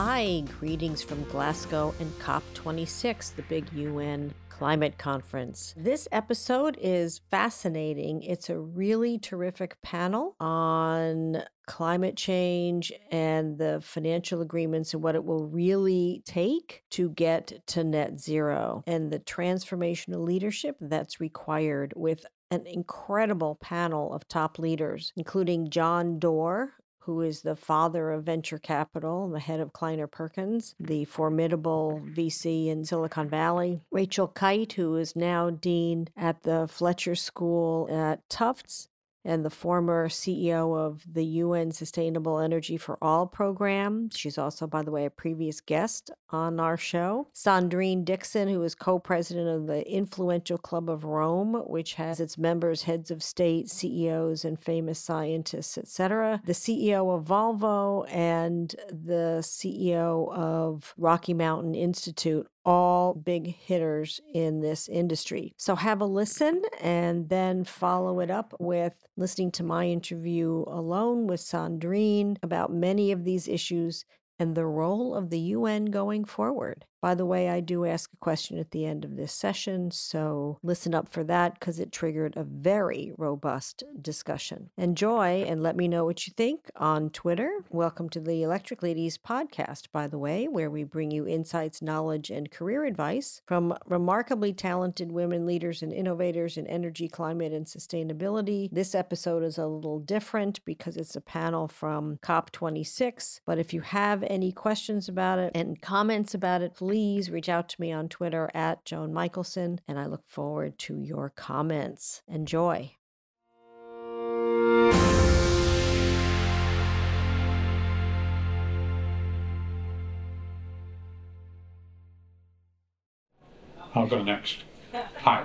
Hi, greetings from Glasgow and COP26, the big UN climate conference. This episode is fascinating. It's a really terrific panel on climate change and the financial agreements and what it will really take to get to net zero and the transformational leadership that's required with an incredible panel of top leaders, including John Doerr, who is the father of venture capital, the head of Kleiner Perkins, the formidable VC in Silicon Valley. Rachel Kyte, who is now dean at the Fletcher School at Tufts, and the former CEO of the UN Sustainable Energy for All program. She's also, by the way, a previous guest on our show. Sandrine Dixson, who is co president of the influential Club of Rome, which has its members heads of state, CEOs, and famous scientists, etc. The CEO of Volvo and the CEO of Rocky Mountain Institute all big hitters in this industry. So have a listen and then follow it up with listening to my interview alone with Sandrine about many of these issues and the role of the UN going forward. By the way, I do ask a question at the end of this session, so listen up for that because it triggered a very robust discussion. Enjoy and let me know what you think on Twitter. Welcome to the Electric Ladies podcast, by the way, where we bring you insights, knowledge, and career advice from remarkably talented women leaders and innovators in energy, climate, and sustainability. This episode is a little different because it's a panel from COP26. But if you have any questions about it and comments about it, please reach out to me on Twitter at Joan Michelson, and I look forward to your comments. Enjoy. I'll go next. Hi.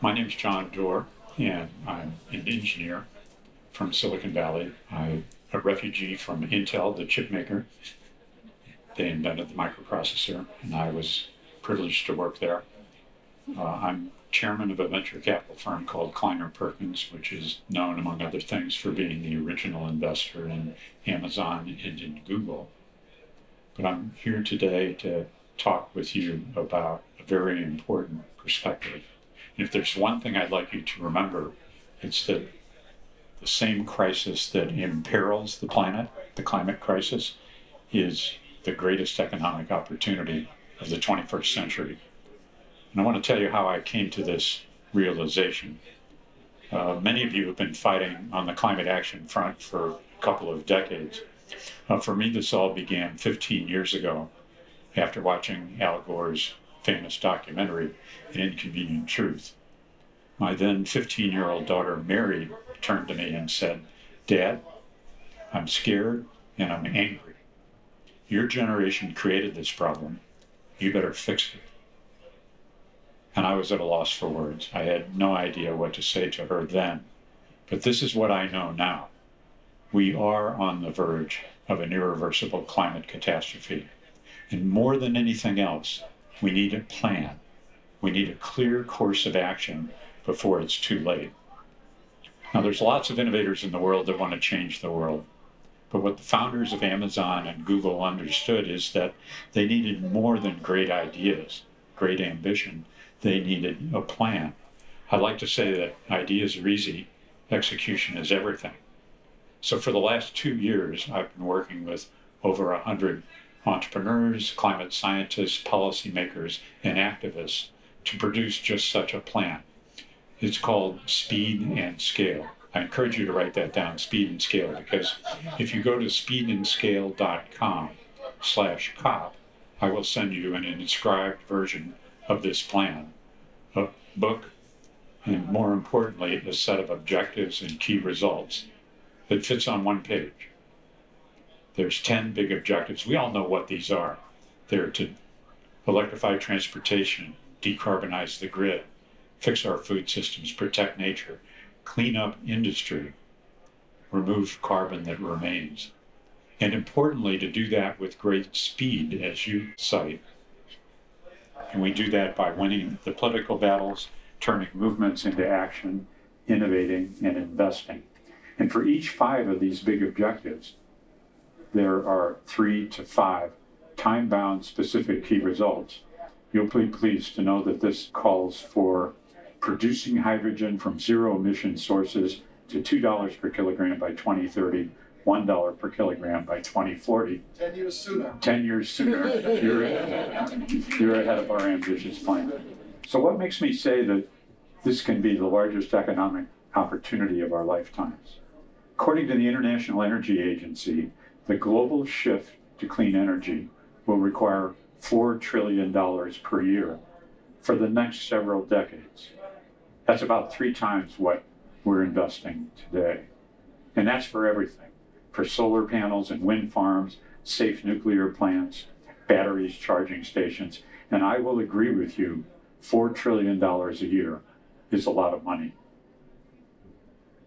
My name is John Doerr, and I'm an engineer from Silicon Valley. I'm a refugee from Intel, the chip maker, they invented the microprocessor, and I was privileged to work there. Uh, I'm chairman of a venture capital firm called Kleiner Perkins, which is known, among other things, for being the original investor in Amazon and in Google. But I'm here today to talk with you about a very important perspective. And if there's one thing I'd like you to remember, it's that the same crisis that imperils the planet, the climate crisis, is the greatest economic opportunity of the 21st century. And I want to tell you how I came to this realization. Uh, many of you have been fighting on the climate action front for a couple of decades. Uh, for me, this all began 15 years ago after watching Al Gore's famous documentary, An Inconvenient Truth. My then 15 year old daughter, Mary, turned to me and said, Dad, I'm scared and I'm angry. Your generation created this problem. You better fix it. And I was at a loss for words. I had no idea what to say to her then. But this is what I know now. We are on the verge of an irreversible climate catastrophe. And more than anything else, we need a plan. We need a clear course of action before it's too late. Now, there's lots of innovators in the world that want to change the world. But what the founders of Amazon and Google understood is that they needed more than great ideas, great ambition. They needed a plan. I like to say that ideas are easy, execution is everything. So for the last two years, I've been working with over 100 entrepreneurs, climate scientists, policymakers, and activists to produce just such a plan. It's called Speed and Scale. I encourage you to write that down, speed and scale, because if you go to speedandscale.com slash cop, I will send you an inscribed version of this plan, a book, and more importantly, a set of objectives and key results that fits on one page. There's 10 big objectives. We all know what these are. They're to electrify transportation, decarbonize the grid, fix our food systems, protect nature, clean up industry, remove carbon that remains. And importantly, to do that with great speed, as you cite. And we do that by winning the political battles, turning movements into action, innovating, and investing. And for each five of these big objectives, there are three to five time bound specific key results. You'll be pleased to know that this calls for producing hydrogen from zero emission sources to $2 per kilogram by 2030, $1 per kilogram by 2040. 10 years sooner. 10 years sooner. You're, you're ahead of our ambitious plan. So, what makes me say that this can be the largest economic opportunity of our lifetimes? According to the International Energy Agency, the global shift to clean energy will require $4 trillion per year for the next several decades. That's about three times what we're investing today. And that's for everything for solar panels and wind farms, safe nuclear plants, batteries, charging stations. And I will agree with you $4 trillion a year is a lot of money.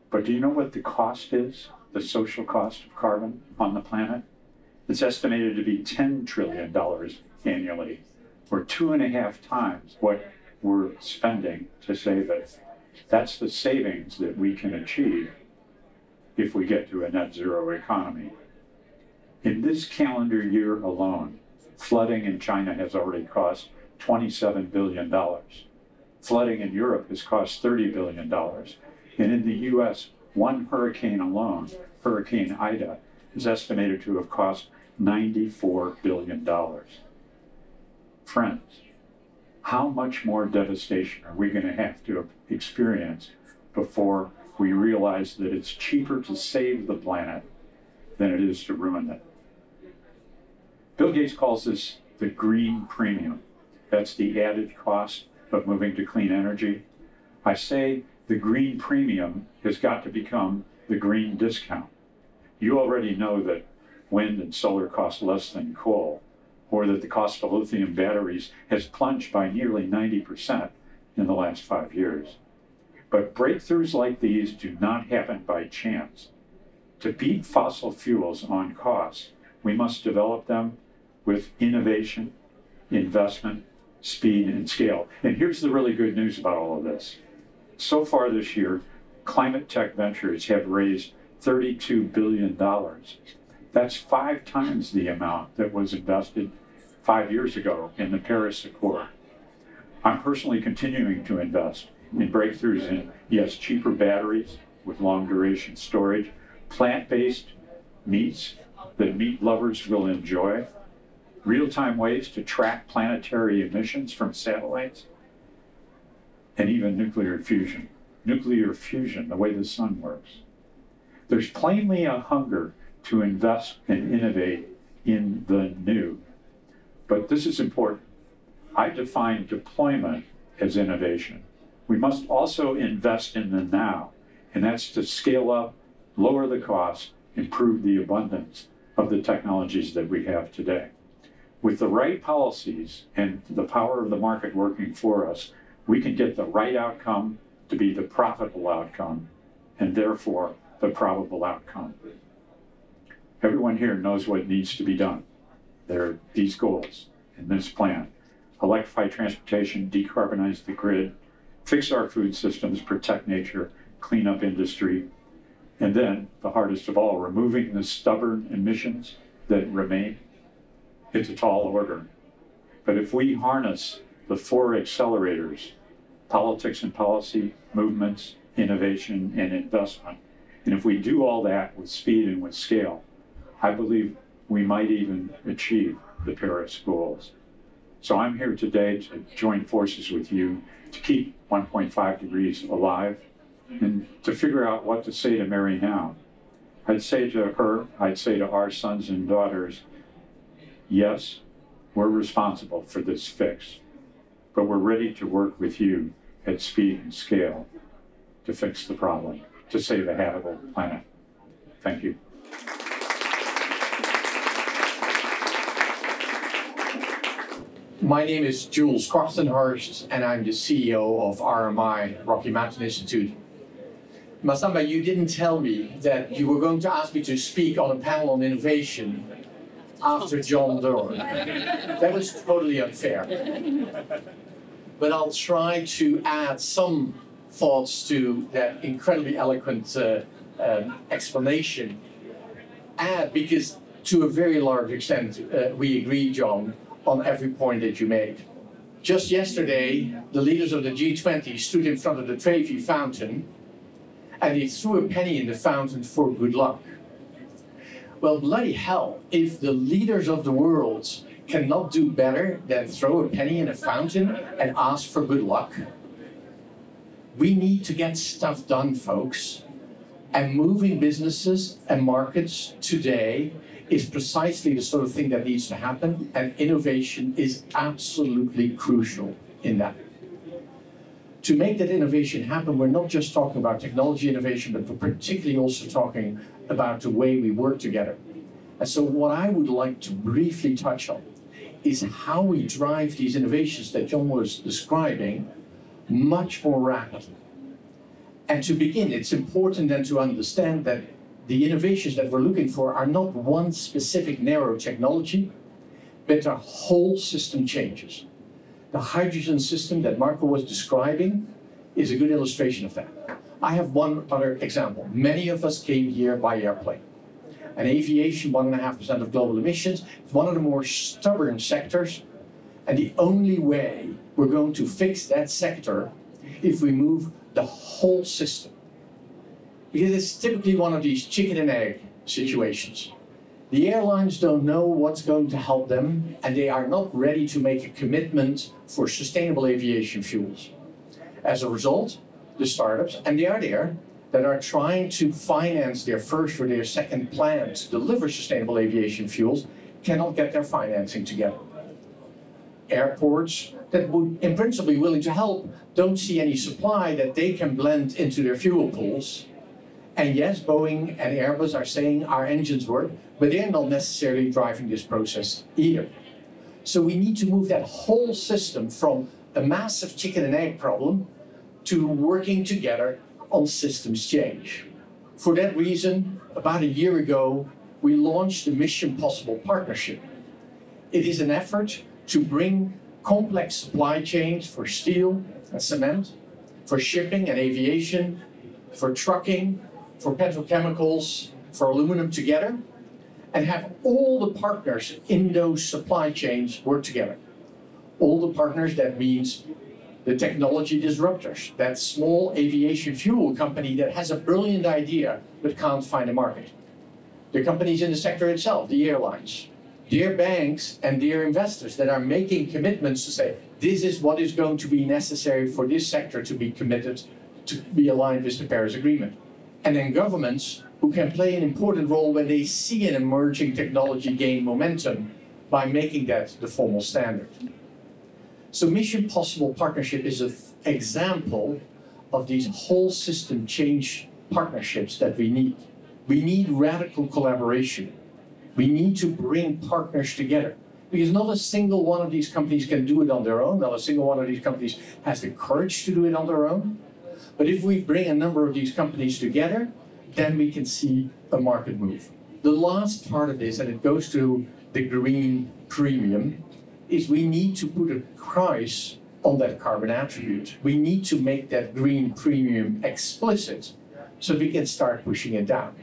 But do you know what the cost is? The social cost of carbon on the planet? It's estimated to be $10 trillion annually, or two and a half times what we're spending to save it. That's the savings that we can achieve if we get to a net zero economy. In this calendar year alone, flooding in China has already cost $27 billion. Flooding in Europe has cost $30 billion. And in the US, one hurricane alone, Hurricane Ida, is estimated to have cost $94 billion. Friends, how much more devastation are we going to have to experience before we realize that it's cheaper to save the planet than it is to ruin it? Bill Gates calls this the green premium. That's the added cost of moving to clean energy. I say the green premium has got to become the green discount. You already know that wind and solar cost less than coal, or that the cost of lithium batteries has plunged by nearly 90% in the last five years. But breakthroughs like these do not happen by chance. To beat fossil fuels on cost, we must develop them with innovation, investment, speed, and scale. And here's the really good news about all of this. So far this year, Climate Tech Ventures have raised $32 billion. That's five times the amount that was invested five years ago in the Paris Accord. I'm personally continuing to invest in breakthroughs in, yes, cheaper batteries with long duration storage, plant based meats that meat lovers will enjoy, real time ways to track planetary emissions from satellites, and even nuclear fusion. Nuclear fusion, the way the sun works. There's plainly a hunger to invest and innovate in the new. But this is important. I define deployment as innovation. We must also invest in the now, and that's to scale up, lower the cost, improve the abundance of the technologies that we have today. With the right policies and the power of the market working for us, we can get the right outcome to be the profitable outcome and therefore the probable outcome. Everyone here knows what needs to be done. There are these goals in this plan electrify transportation, decarbonize the grid, fix our food systems, protect nature, clean up industry, and then, the hardest of all, removing the stubborn emissions that remain. It's a tall order. But if we harness the four accelerators politics and policy, movements, innovation, and investment. And if we do all that with speed and with scale, I believe we might even achieve the Paris goals. So I'm here today to join forces with you to keep 1.5 degrees alive and to figure out what to say to Mary now. I'd say to her, I'd say to our sons and daughters, yes, we're responsible for this fix, but we're ready to work with you at speed and scale to fix the problem, to save a habitable planet. Thank you. My name is Jules Kortenhorst, and I'm the CEO of RMI, Rocky Mountain Institute. Massamba, you didn't tell me that you were going to ask me to speak on a panel on innovation after John Doerr. That was totally unfair but I'll try to add some thoughts to that incredibly eloquent uh, um, explanation. Add because to a very large extent, uh, we agree, John, on every point that you made. Just yesterday, the leaders of the G20 stood in front of the Trevi fountain and they threw a penny in the fountain for good luck. Well, bloody hell, if the leaders of the world cannot do better than throw a penny in a fountain and ask for good luck, we need to get stuff done, folks. And moving businesses and markets today is precisely the sort of thing that needs to happen, and innovation is absolutely crucial in that. To make that innovation happen, we're not just talking about technology innovation, but we're particularly also talking about the way we work together. And so, what I would like to briefly touch on is how we drive these innovations that John was describing much more rapidly. And to begin, it's important then to understand that the innovations that we're looking for are not one specific narrow technology, but are whole system changes. The hydrogen system that Marco was describing is a good illustration of that. I have one other example. Many of us came here by airplane. And aviation, 1.5% of global emissions, is one of the more stubborn sectors. And the only way we're going to fix that sector if we move the whole system because it's typically one of these chicken and egg situations. The airlines don't know what's going to help them, and they are not ready to make a commitment for sustainable aviation fuels. As a result, the startups, and they are there, that are trying to finance their first or their second plan to deliver sustainable aviation fuels cannot get their financing together. Airports that would, in principle, be willing to help don't see any supply that they can blend into their fuel pools and yes, Boeing and Airbus are saying our engines work, but they're not necessarily driving this process either. So we need to move that whole system from a massive chicken and egg problem to working together on systems change. For that reason, about a year ago, we launched the Mission Possible Partnership. It is an effort to bring complex supply chains for steel and cement, for shipping and aviation, for trucking, for petrochemicals, for aluminum together, and have all the partners in those supply chains work together. All the partners, that means the technology disruptors, that small aviation fuel company that has a brilliant idea but can't find a market. The companies in the sector itself, the airlines, dear banks and dear investors that are making commitments to say, this is what is going to be necessary for this sector to be committed to be aligned with the Paris Agreement and then governments who can play an important role when they see an emerging technology gain momentum by making that the formal standard. So Mission Possible Partnership is an example of these whole system change partnerships that we need. We need radical collaboration. We need to bring partners together because not a single one of these companies can do it on their own. Not a single one of these companies has the courage to do it on their own. But if we bring a number of these companies together, then we can see a market move. The last part of this, and it goes to the green premium, is we need to put a price on that carbon attribute. We need to make that green premium explicit so we can start pushing it down.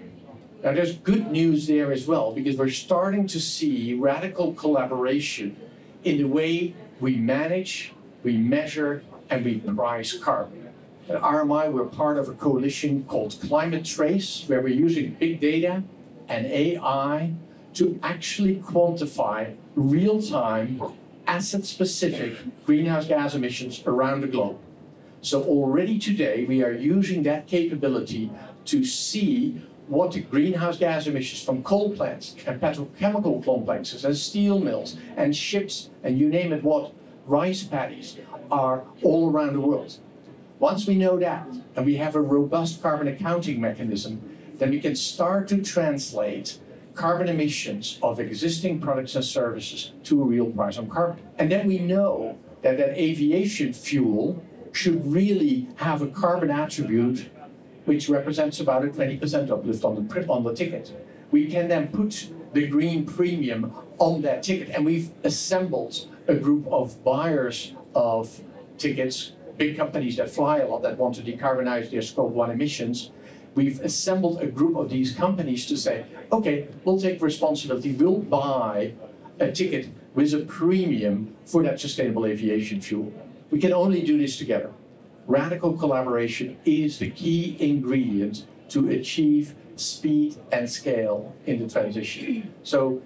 Now, there's good news there as well because we're starting to see radical collaboration in the way we manage, we measure, and we price carbon. At RMI, we're part of a coalition called Climate Trace, where we're using big data and AI to actually quantify real time, asset specific greenhouse gas emissions around the globe. So, already today, we are using that capability to see what the greenhouse gas emissions from coal plants and petrochemical complexes and steel mills and ships and you name it what, rice paddies are all around the world. Once we know that, and we have a robust carbon accounting mechanism, then we can start to translate carbon emissions of existing products and services to a real price on carbon. And then we know that that aviation fuel should really have a carbon attribute which represents about a 20% uplift on the, on the ticket. We can then put the green premium on that ticket, and we've assembled a group of buyers of tickets big companies that fly a lot that want to decarbonize their scope 1 emissions we've assembled a group of these companies to say, okay, we'll take responsibility, we'll buy a ticket with a premium for that sustainable aviation fuel. We can only do this together. Radical collaboration is the key ingredient to achieve speed and scale in the transition. So,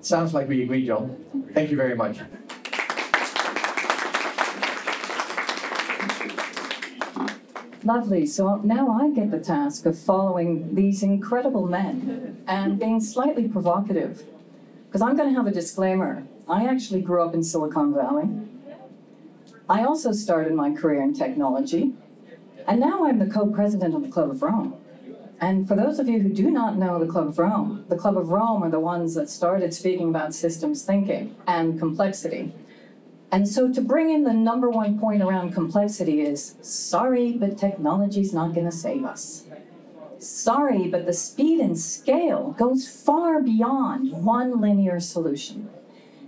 sounds like we agree, John. Thank you very much. Lovely. So now I get the task of following these incredible men and being slightly provocative. Because I'm going to have a disclaimer. I actually grew up in Silicon Valley. I also started my career in technology. And now I'm the co president of the Club of Rome. And for those of you who do not know the Club of Rome, the Club of Rome are the ones that started speaking about systems thinking and complexity. And so to bring in the number one point around complexity is sorry, but technology's not going to save us. Sorry, but the speed and scale goes far beyond one linear solution.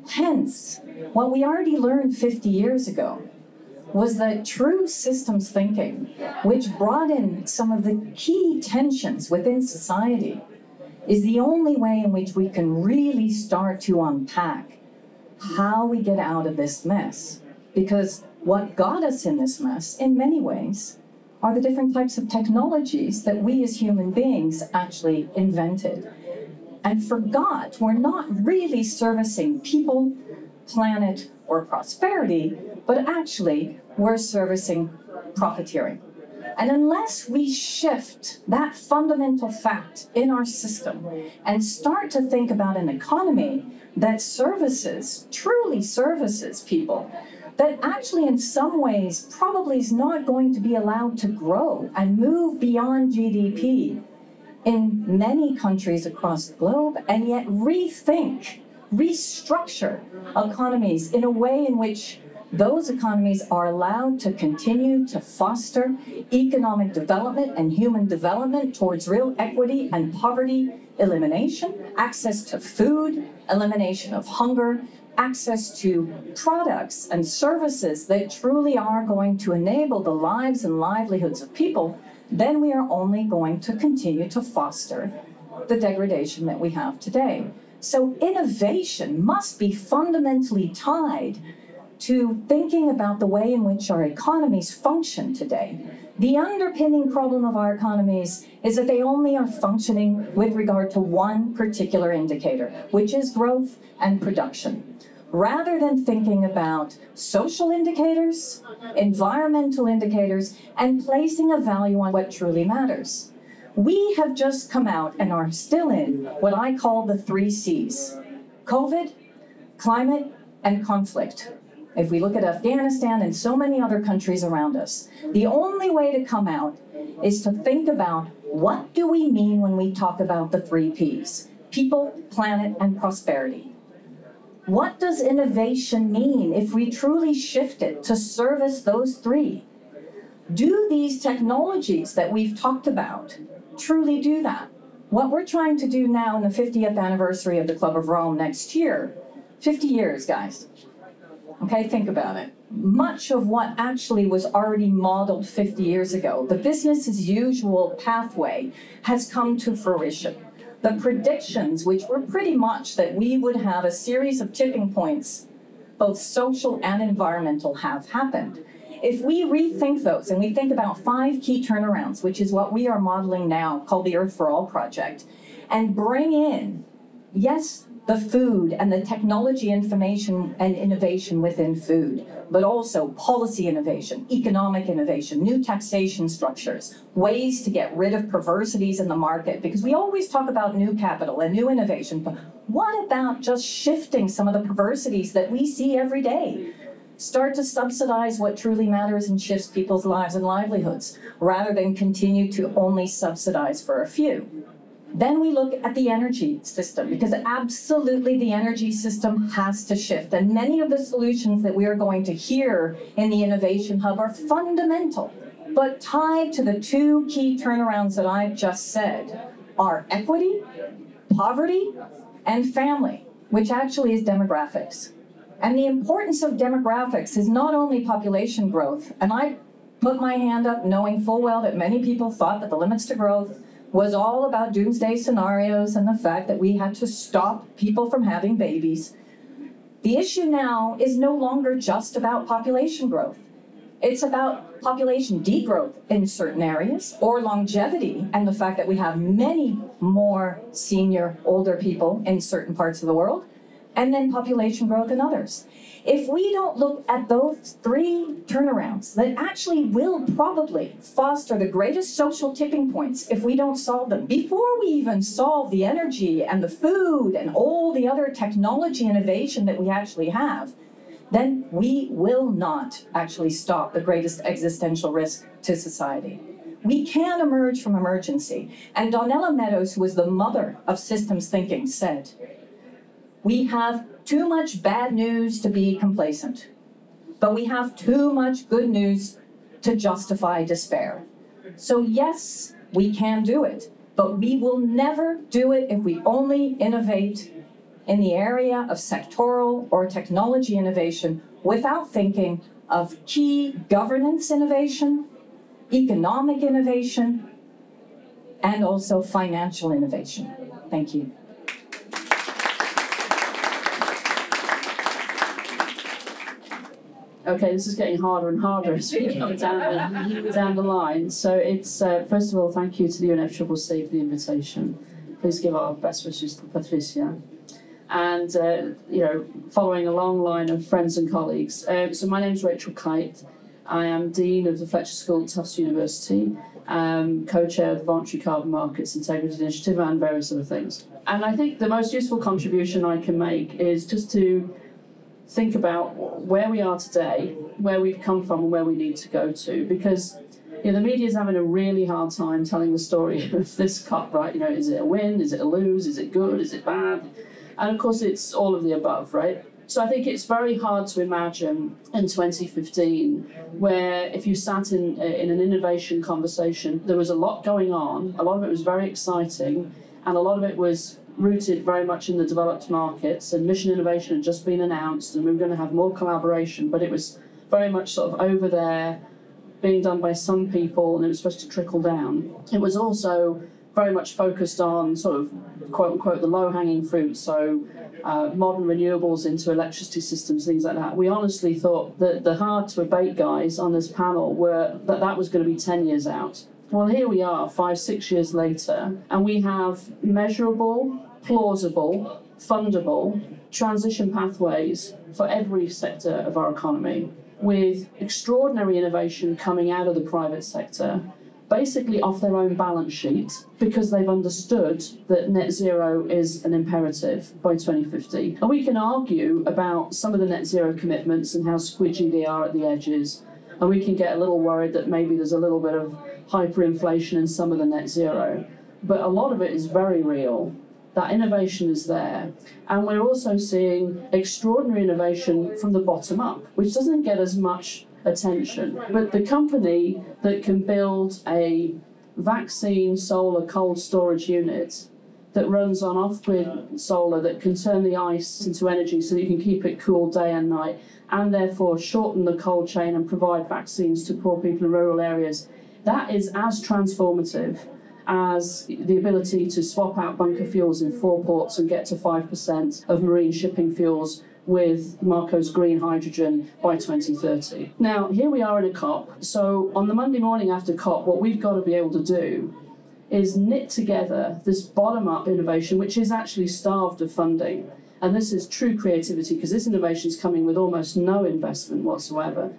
Hence, what we already learned 50 years ago was that true systems thinking, which brought in some of the key tensions within society, is the only way in which we can really start to unpack how we get out of this mess. Because what got us in this mess, in many ways, are the different types of technologies that we as human beings actually invented and forgot we're not really servicing people, planet, or prosperity, but actually we're servicing profiteering. And unless we shift that fundamental fact in our system and start to think about an economy that services, truly services people, that actually, in some ways, probably is not going to be allowed to grow and move beyond GDP in many countries across the globe, and yet rethink, restructure economies in a way in which those economies are allowed to continue to foster economic development and human development towards real equity and poverty elimination, access to food, elimination of hunger, access to products and services that truly are going to enable the lives and livelihoods of people, then we are only going to continue to foster the degradation that we have today. So, innovation must be fundamentally tied to thinking about the way in which our economies function today the underpinning problem of our economies is that they only are functioning with regard to one particular indicator, which is growth and production. Rather than thinking about social indicators, environmental indicators, and placing a value on what truly matters. We have just come out and are still in what I call the three C's COVID, climate, and conflict. If we look at Afghanistan and so many other countries around us, the only way to come out is to think about what do we mean when we talk about the three P's people, planet, and prosperity. What does innovation mean if we truly shift it to service those three? Do these technologies that we've talked about truly do that? What we're trying to do now in the 50th anniversary of the Club of Rome next year, 50 years, guys, Okay, think about it. Much of what actually was already modeled 50 years ago, the business as usual pathway, has come to fruition. The predictions, which were pretty much that we would have a series of tipping points, both social and environmental, have happened. If we rethink those and we think about five key turnarounds, which is what we are modeling now, called the Earth for All project, and bring in, yes, the food and the technology information and innovation within food, but also policy innovation, economic innovation, new taxation structures, ways to get rid of perversities in the market, because we always talk about new capital and new innovation, but what about just shifting some of the perversities that we see every day? Start to subsidize what truly matters and shifts people's lives and livelihoods, rather than continue to only subsidize for a few. Then we look at the energy system because absolutely the energy system has to shift. And many of the solutions that we are going to hear in the Innovation Hub are fundamental, but tied to the two key turnarounds that I've just said are equity, poverty, and family, which actually is demographics. And the importance of demographics is not only population growth, and I put my hand up knowing full well that many people thought that the limits to growth was all about doomsday scenarios and the fact that we had to stop people from having babies. The issue now is no longer just about population growth. It's about population degrowth in certain areas or longevity and the fact that we have many more senior, older people in certain parts of the world, and then population growth in others. If we don't look at those three turnarounds that actually will probably foster the greatest social tipping points if we don't solve them, before we even solve the energy and the food and all the other technology innovation that we actually have, then we will not actually stop the greatest existential risk to society. We can emerge from emergency. And Donella Meadows, who was the mother of systems thinking, said, We have too much bad news to be complacent, but we have too much good news to justify despair. So, yes, we can do it, but we will never do it if we only innovate in the area of sectoral or technology innovation without thinking of key governance innovation, economic innovation, and also financial innovation. Thank you. Okay, this is getting harder and harder as we go down the, down the line. So it's, uh, first of all, thank you to the UNFCCC for the invitation. Please give our best wishes to Patricia. And, uh, you know, following a long line of friends and colleagues. Uh, so my name is Rachel Kyte. I am Dean of the Fletcher School at Tufts University, um, co-chair of the Voluntary Carbon Markets Integrity Initiative and various other things. And I think the most useful contribution I can make is just to think about where we are today, where we've come from, and where we need to go to. Because you know, the media is having a really hard time telling the story of this cup, right? You know, is it a win? Is it a lose? Is it good? Is it bad? And of course, it's all of the above, right? So I think it's very hard to imagine in 2015 where if you sat in eh, in an innovation conversation, there was a lot going on. A lot of it was very exciting, and a lot of it was rooted very much in the developed markets, and mission innovation had just been announced, and we were going to have more collaboration, but it was very much sort of over there, being done by some people, and it was supposed to trickle down. It was also very much focused on sort of quote unquote the low hanging fruit, so uh, modern renewables into electricity systems, things like that. We honestly thought that the hard to abate guys on this panel were that that was going to be 10 years out. Well, here we are, five, six years later, and we have measurable, plausible, fundable transition pathways for every sector of our economy, with extraordinary innovation coming out of the private sector, basically off their own balance sheet, because they've understood that net zero is an imperative by 2050. And we can argue about some of the net zero commitments and how squidgy they are at the edges, and we can get a little worried that maybe there's a little bit of hyperinflation and some of the net zero. But a lot of it is very real. That innovation is there. And we're also seeing extraordinary innovation from the bottom up, which doesn't get as much attention. But the company that can build a vaccine solar cold storage unit that runs on off grid solar that can turn the ice into energy so that you can keep it cool day and night and therefore shorten the cold chain and provide vaccines to poor people in rural areas that is as transformative as the ability to swap out bunker fuels in four ports and get to 5% of marine shipping fuels with Marco's green hydrogen by 2030. Now, here we are in a COP. So, on the Monday morning after COP, what we've got to be able to do is knit together this bottom up innovation, which is actually starved of funding. And this is true creativity because this innovation is coming with almost no investment whatsoever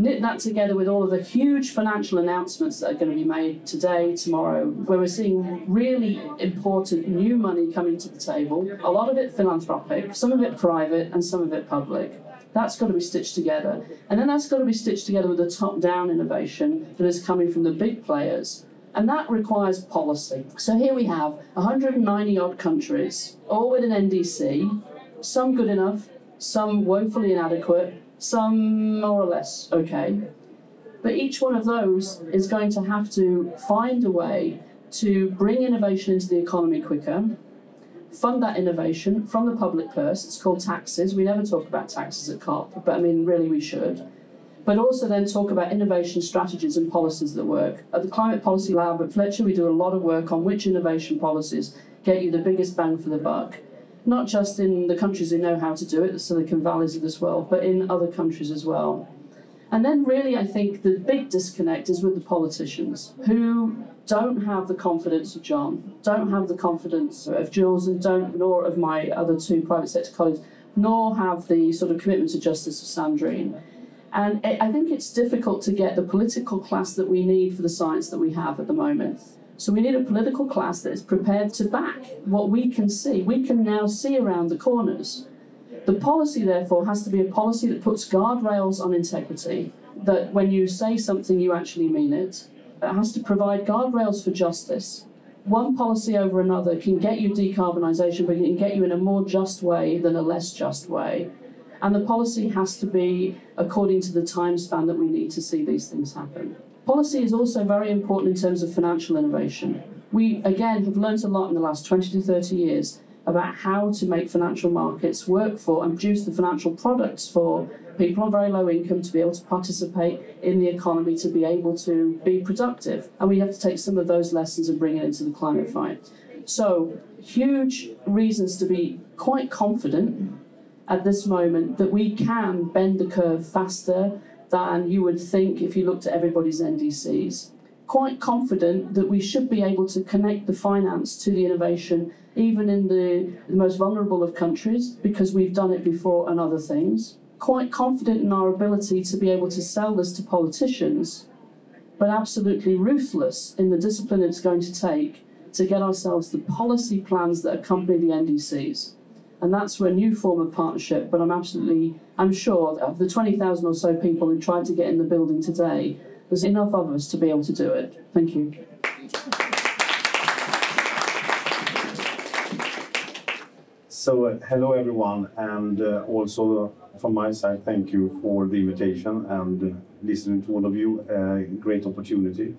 knit that together with all of the huge financial announcements that are going to be made today, tomorrow, where we're seeing really important new money coming to the table, a lot of it philanthropic, some of it private, and some of it public. That's got to be stitched together. And then that's got to be stitched together with the top down innovation that is coming from the big players. And that requires policy. So here we have 190 odd countries, all with an NDC, some good enough, some woefully inadequate, some more or less okay. But each one of those is going to have to find a way to bring innovation into the economy quicker, fund that innovation from the public purse. It's called taxes. We never talk about taxes at COP, but I mean, really, we should. but also then talk about innovation strategies and policies that work. At the Climate Policy Lab at Fletcher, we do a lot of work on which innovation policies get you the biggest bang for the buck, not just in the countries who know how to do it, the Silicon Valleys of this world, but in other countries as well. And then, really, I think the big disconnect is with the politicians who don't have the confidence of John, don't have the confidence of Jules, and don't, nor of my other two private sector colleagues, nor have the sort of commitment to justice of Sandrine. And I think it's difficult to get the political class that we need for the science that we have at the moment. So we need a political class that is prepared to back what we can see. We can now see around the corners. The policy, therefore, has to be a policy that puts guardrails on integrity, that when you say something, you actually mean it. It has to provide guardrails for justice. One policy over another can get you decarbonisation, but it can get you in a more just way than a less just way. And the policy has to be according to the time span that we need to see these things happen. Policy is also very important in terms of financial innovation. We, again, have learned a lot in the last 20 to 30 years about how to make financial markets work for and produce the financial products for people on very low income to be able to participate in the economy, to be able to be productive. And we have to take some of those lessons and bring it into the climate fight. So, huge reasons to be quite confident at this moment that we can bend the curve faster than you would think if you looked at everybody's NDCs. Quite confident that we should be able to connect the finance to the innovation, even in the, the most vulnerable of countries, because we've done it before and other things. Quite confident in our ability to be able to sell this to politicians, but absolutely ruthless in the discipline it's going to take to get ourselves the policy plans that accompany the NDCs and that's a new form of partnership. But I'm absolutely, I'm sure of the 20,000 or so people who tried to get in the building today, there's enough of us to be able to do it. Thank you. So, uh, hello everyone, and uh, also from my side, thank you for the invitation and uh, listening to all of you. Uh, great opportunity.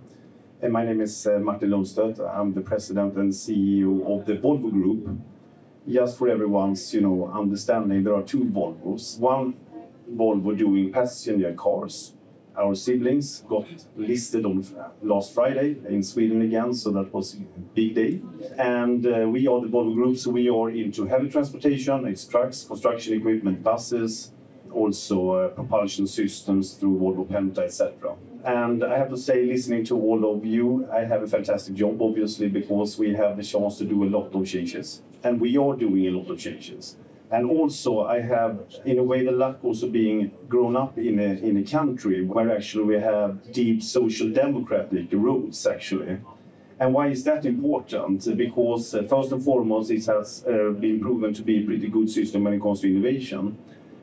And my name is uh, Martin Lundstedt. I'm the president and CEO of the Volvo Group, just for everyone's you know understanding, there are two Volvos. One Volvo doing passenger cars. Our siblings got listed on last Friday in Sweden again, so that was a big day. And uh, we are the Volvo Group, so we are into heavy transportation, it's trucks, construction equipment, buses, also uh, propulsion systems through Volvo Penta, etc. And I have to say, listening to all of you, I have a fantastic job, obviously, because we have the chance to do a lot of changes. And we are doing a lot of changes. And also, I have, in a way, the luck also being grown up in a, in a country where actually we have deep social democratic roots, actually. And why is that important? Because, uh, first and foremost, it has uh, been proven to be a pretty good system when it comes to innovation.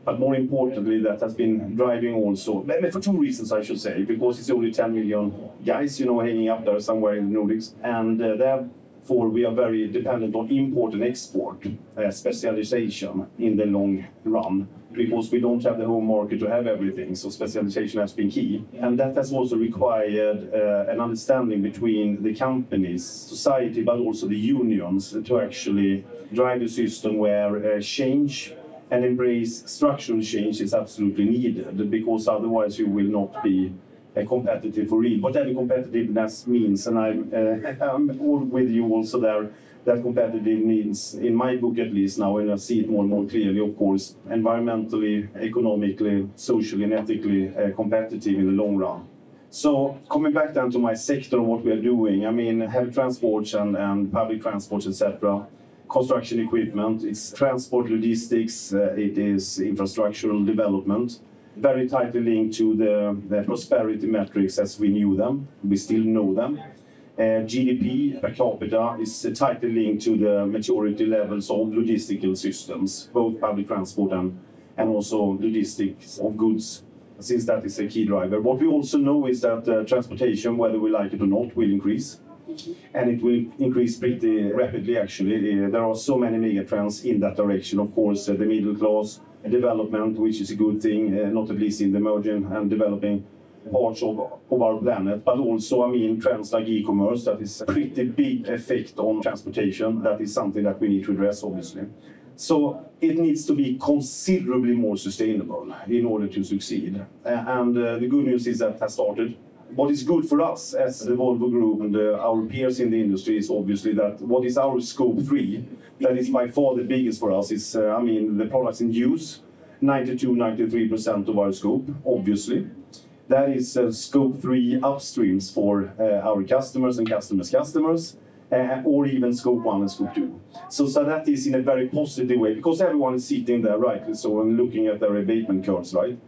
But more importantly, that has been driving also, for two reasons I should say, because it's only 10 million guys, you know, hanging up there somewhere in the Nordics. And uh, therefore, we are very dependent on import and export uh, specialization in the long run because we don't have the home market to have everything. So specialization has been key. And that has also required uh, an understanding between the companies, society, but also the unions to actually drive a system where uh, change and embrace structural change is absolutely needed because otherwise you will not be competitive for real. Whatever competitiveness means, and I'm, uh, I'm all with you also there, that competitive means, in my book at least now, and I see it more and more clearly, of course, environmentally, economically, socially, and ethically uh, competitive in the long run. So coming back then to my sector and what we are doing, I mean, heavy transports and, and public transports, etc construction equipment, it's transport logistics, uh, it is infrastructural development. Very tightly linked to the, the prosperity metrics as we knew them, we still know them. Uh, GDP per capita is tightly linked to the maturity levels of logistical systems, both public transport and, and also logistics of goods, since that is a key driver. What we also know is that uh, transportation, whether we like it or not, will increase and it will increase pretty rapidly actually. Uh, there are so many megatrends in that direction. Of course, uh, the middle class development, which is a good thing, uh, not at least in the emerging and developing parts of, of our planet, but also, I mean, trends like e-commerce, that is a pretty big effect on transportation. That is something that we need to address, obviously. So it needs to be considerably more sustainable in order to succeed. Uh, and uh, the good news is that has started. What is good for us as the Volvo Group and uh, our peers in the industry is obviously that what is our scope three, that is by far the biggest for us, is, uh, I mean, the products in use, 92 93% of our scope, obviously. That is uh, scope three upstreams for uh, our customers and customers' customers uh, or even scope one and scope two. So, so that is in a very positive way because everyone is sitting there, right? So, and looking at their abatement curves, right?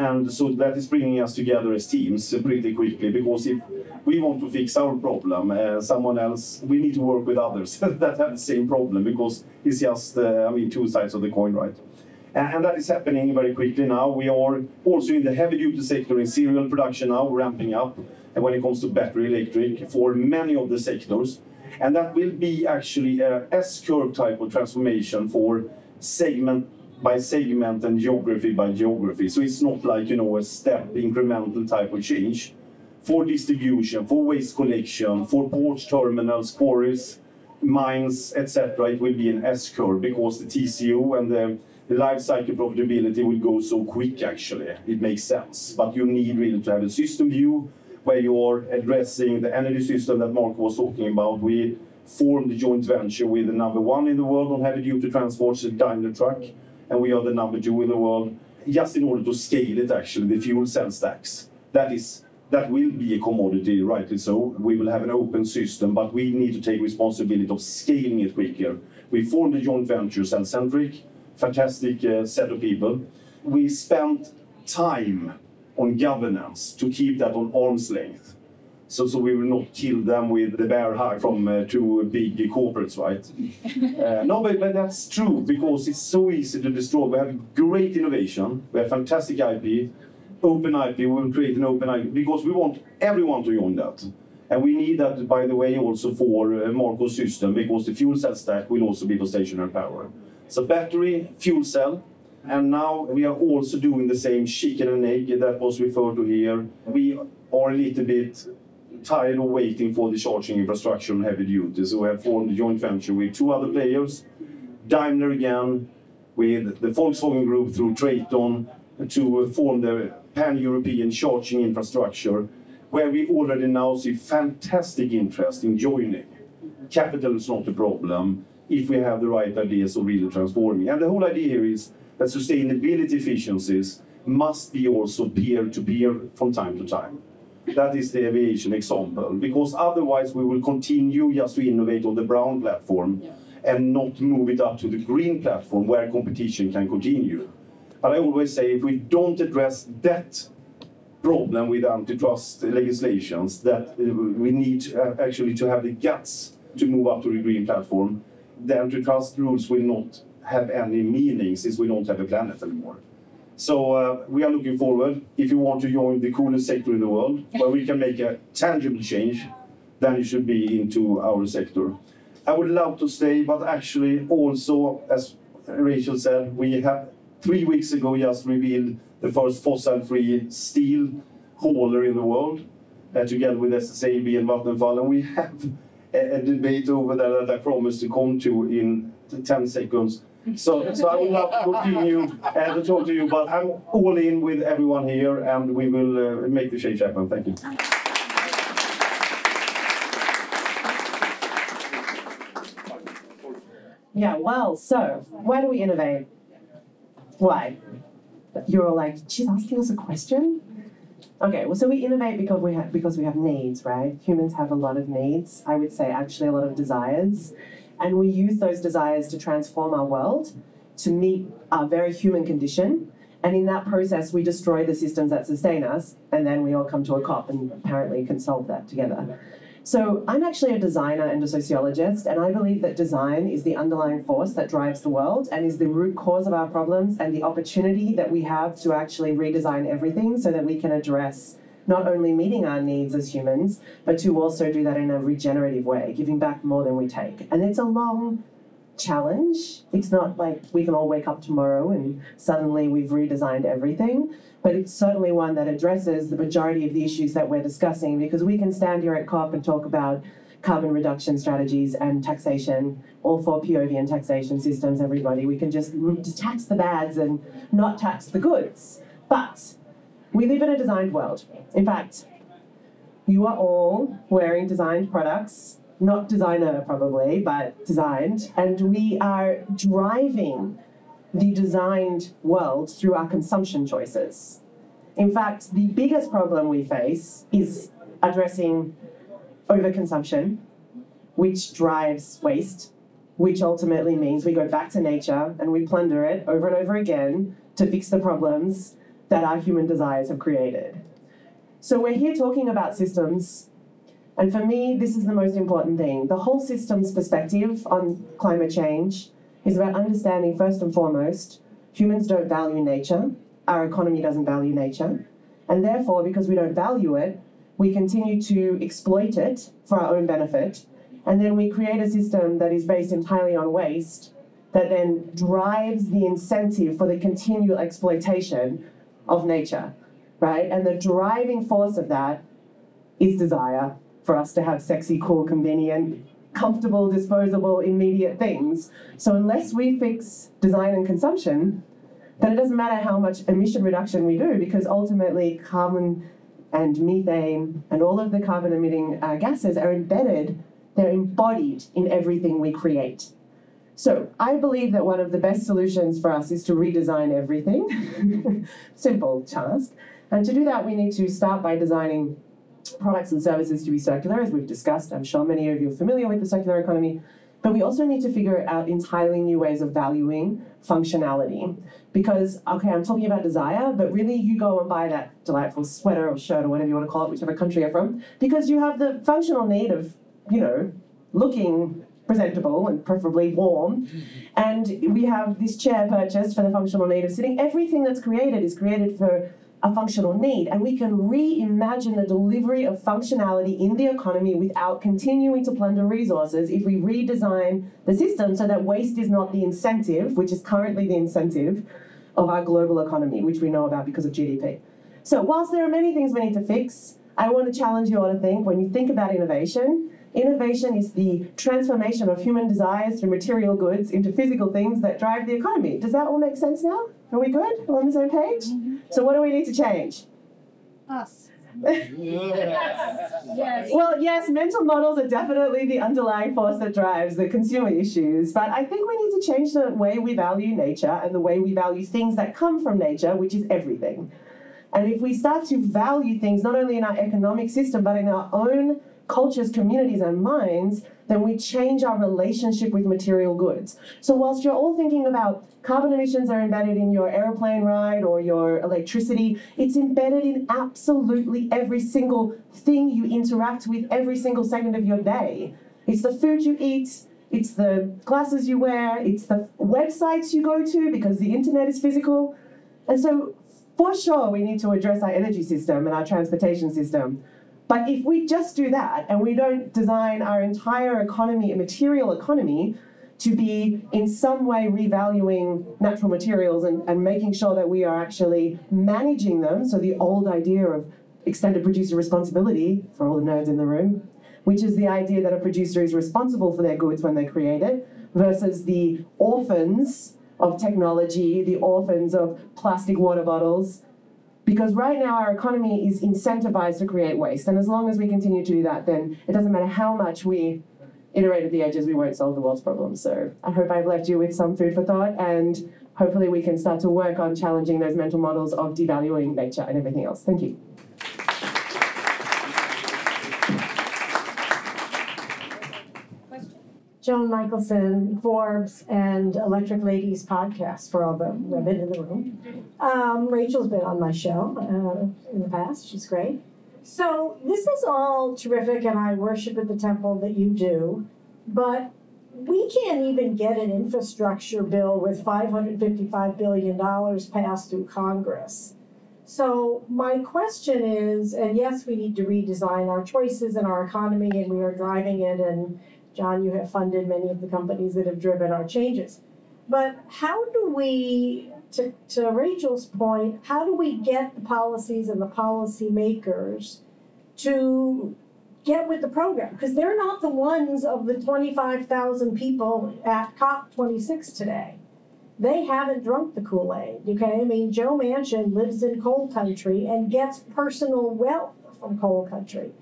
And so that is bringing us together as teams pretty quickly because if we want to fix our problem, uh, someone else, we need to work with others that have the same problem because it's just, uh, I mean, two sides of the coin, right? And that is happening very quickly now. We are also in the heavy duty sector in serial production now, ramping up and when it comes to battery electric for many of the sectors. And that will be actually a S-curve type of transformation for segment by segment and geography by geography. So it's not like, you know, a step incremental type of change. For distribution, for waste collection, for ports, terminals, quarries, mines, etc., it will be an S-curve because the TCO and the, the life cycle profitability will go so quick actually. It makes sense. But you need really to have a system view where you are addressing the energy system that Mark was talking about. We formed a joint venture with the number one in the world on heavy duty transports, Daimler Truck, and we are the number two in the world, just in order to scale it actually, the fuel cell stacks. That is that will be a commodity, rightly so. We will have an open system, but we need to take responsibility of scaling it quicker. We formed a joint venture, Cellcentric, fantastic uh, set of people. We spent time on governance to keep that on arm's length. So, so we will not kill them with the bear hug from uh, two big corporates, right? uh, no, but, but that's true because it's so easy to destroy. We have great innovation, we have fantastic IP, open IP. We will create an open IP because we want everyone to join that. And we need that, by the way, also for uh, Marco's system because the fuel cell stack will also be for stationary power. So battery, fuel cell, and now we are also doing the same chicken and egg that was referred to here. We are a little bit tired of waiting for the charging infrastructure on heavy duty, so we have formed a joint venture with two other players, Daimler again, with the Volkswagen Group through Traton, to form the pan-European charging infrastructure, where we already now see fantastic interest in joining. Capital is not a problem if we have the right ideas of really transforming. And the whole idea here is that sustainability efficiencies must be also peer-to-peer from time to time. That is the aviation example, because otherwise we will continue just to innovate on the brown platform and not move it up to the green platform where competition can continue. But I always say if we don't address that problem with antitrust legislations, that we need actually to have the guts to move up to the green platform, the antitrust rules will not have any meaning since we don't have a planet anymore. So uh, we are looking forward. If you want to join the coolest sector in the world, where we can make a tangible change, then you should be into our sector. I would love to stay, but actually also, as Rachel said, we have three weeks ago just revealed the first fossil-free steel hauler in the world, uh, together with SSAB and Vattenfall, and we have a, a debate over that that I promised to come to in 10 seconds so, so I will to continue uh, to talk to you, but I'm all in with everyone here, and we will uh, make the change happen. Thank you. Yeah, well, so why do we innovate? Why? You're all like, she's asking us a question? Okay, well, so we innovate because we have because we have needs, right? Humans have a lot of needs. I would say actually a lot of desires. And we use those desires to transform our world to meet our very human condition. And in that process, we destroy the systems that sustain us, and then we all come to a COP and apparently can solve that together. So, I'm actually a designer and a sociologist, and I believe that design is the underlying force that drives the world and is the root cause of our problems and the opportunity that we have to actually redesign everything so that we can address not only meeting our needs as humans, but to also do that in a regenerative way, giving back more than we take. And it's a long challenge. It's not like we can all wake up tomorrow and suddenly we've redesigned everything, but it's certainly one that addresses the majority of the issues that we're discussing because we can stand here at COP and talk about carbon reduction strategies and taxation, all for POV and taxation systems, everybody. We can just, mm, just tax the bads and not tax the goods. But we live in a designed world. In fact, you are all wearing designed products, not designer probably, but designed, and we are driving the designed world through our consumption choices. In fact, the biggest problem we face is addressing overconsumption, which drives waste, which ultimately means we go back to nature and we plunder it over and over again to fix the problems that our human desires have created. So we're here talking about systems, and for me, this is the most important thing. The whole systems perspective on climate change is about understanding, first and foremost, humans don't value nature, our economy doesn't value nature, and therefore, because we don't value it, we continue to exploit it for our own benefit, and then we create a system that is based entirely on waste that then drives the incentive for the continual exploitation of nature right? And the driving force of that is desire for us to have sexy, cool, convenient, comfortable, disposable, immediate things. So unless we fix design and consumption, then it doesn't matter how much emission reduction we do because ultimately carbon and methane and all of the carbon emitting uh, gases are embedded, they're embodied in everything we create. So I believe that one of the best solutions for us is to redesign everything. Simple task. And to do that, we need to start by designing products and services to be circular, as we've discussed. I'm sure many of you are familiar with the circular economy. But we also need to figure out entirely new ways of valuing functionality. Because, okay, I'm talking about desire, but really you go and buy that delightful sweater or shirt or whatever you want to call it, whichever country you're from, because you have the functional need of, you know, looking presentable and preferably warm. And we have this chair purchased for the functional need of sitting. Everything that's created is created for a functional need. And we can reimagine the delivery of functionality in the economy without continuing to plunder resources if we redesign the system so that waste is not the incentive, which is currently the incentive of our global economy, which we know about because of GDP. So, whilst there are many things we need to fix, I want to challenge you all to think when you think about innovation, Innovation is the transformation of human desires through material goods into physical things that drive the economy. Does that all make sense now? Are we good? We're on the same page? Mm-hmm. So, what do we need to change? Us. yes. Well, yes, mental models are definitely the underlying force that drives the consumer issues, but I think we need to change the way we value nature and the way we value things that come from nature, which is everything. And if we start to value things not only in our economic system but in our own cultures, communities, and minds, then we change our relationship with material goods. So, whilst you're all thinking about carbon emissions are embedded in your airplane ride or your electricity, it's embedded in absolutely every single thing you interact with every single second of your day. It's the food you eat, it's the glasses you wear, it's the websites you go to because the internet is physical. And so, for sure, we need to address our energy system and our transportation system. But if we just do that and we don't design our entire economy, a material economy, to be in some way revaluing natural materials and, and making sure that we are actually managing them, so the old idea of extended producer responsibility for all the nerds in the room, which is the idea that a producer is responsible for their goods when they create it, versus the orphans of technology, the orphans of plastic water bottles, because right now our economy is incentivized to create waste. And as long as we continue to do that, then it doesn't matter how much we iterate at the edges, we won't solve the world's problems. So I hope I've left you with some food for thought and hopefully we can start to work on challenging those mental models of devaluing nature and everything else. Thank you. Joan Michelson, Forbes, and Electric Ladies podcast for all the women in the room. Um, Rachel's been on my show uh, in the past. She's great. So this is all terrific, and I worship at the temple that you do, but we can't even get an infrastructure bill with $555 billion passed through Congress. So my question is, and yes, we need to redesign our choices and our economy, and we are driving it, and John, you have funded many of the companies that have driven our changes. But how do we, to, to Rachel's point, how do we get the policies and the policymakers to get with the program because they're not the ones of the 25,000 people at COP26 today. They haven't drunk the Kool Aid, okay? I mean, Joe Manchin lives in coal country and gets personal wealth from coal country.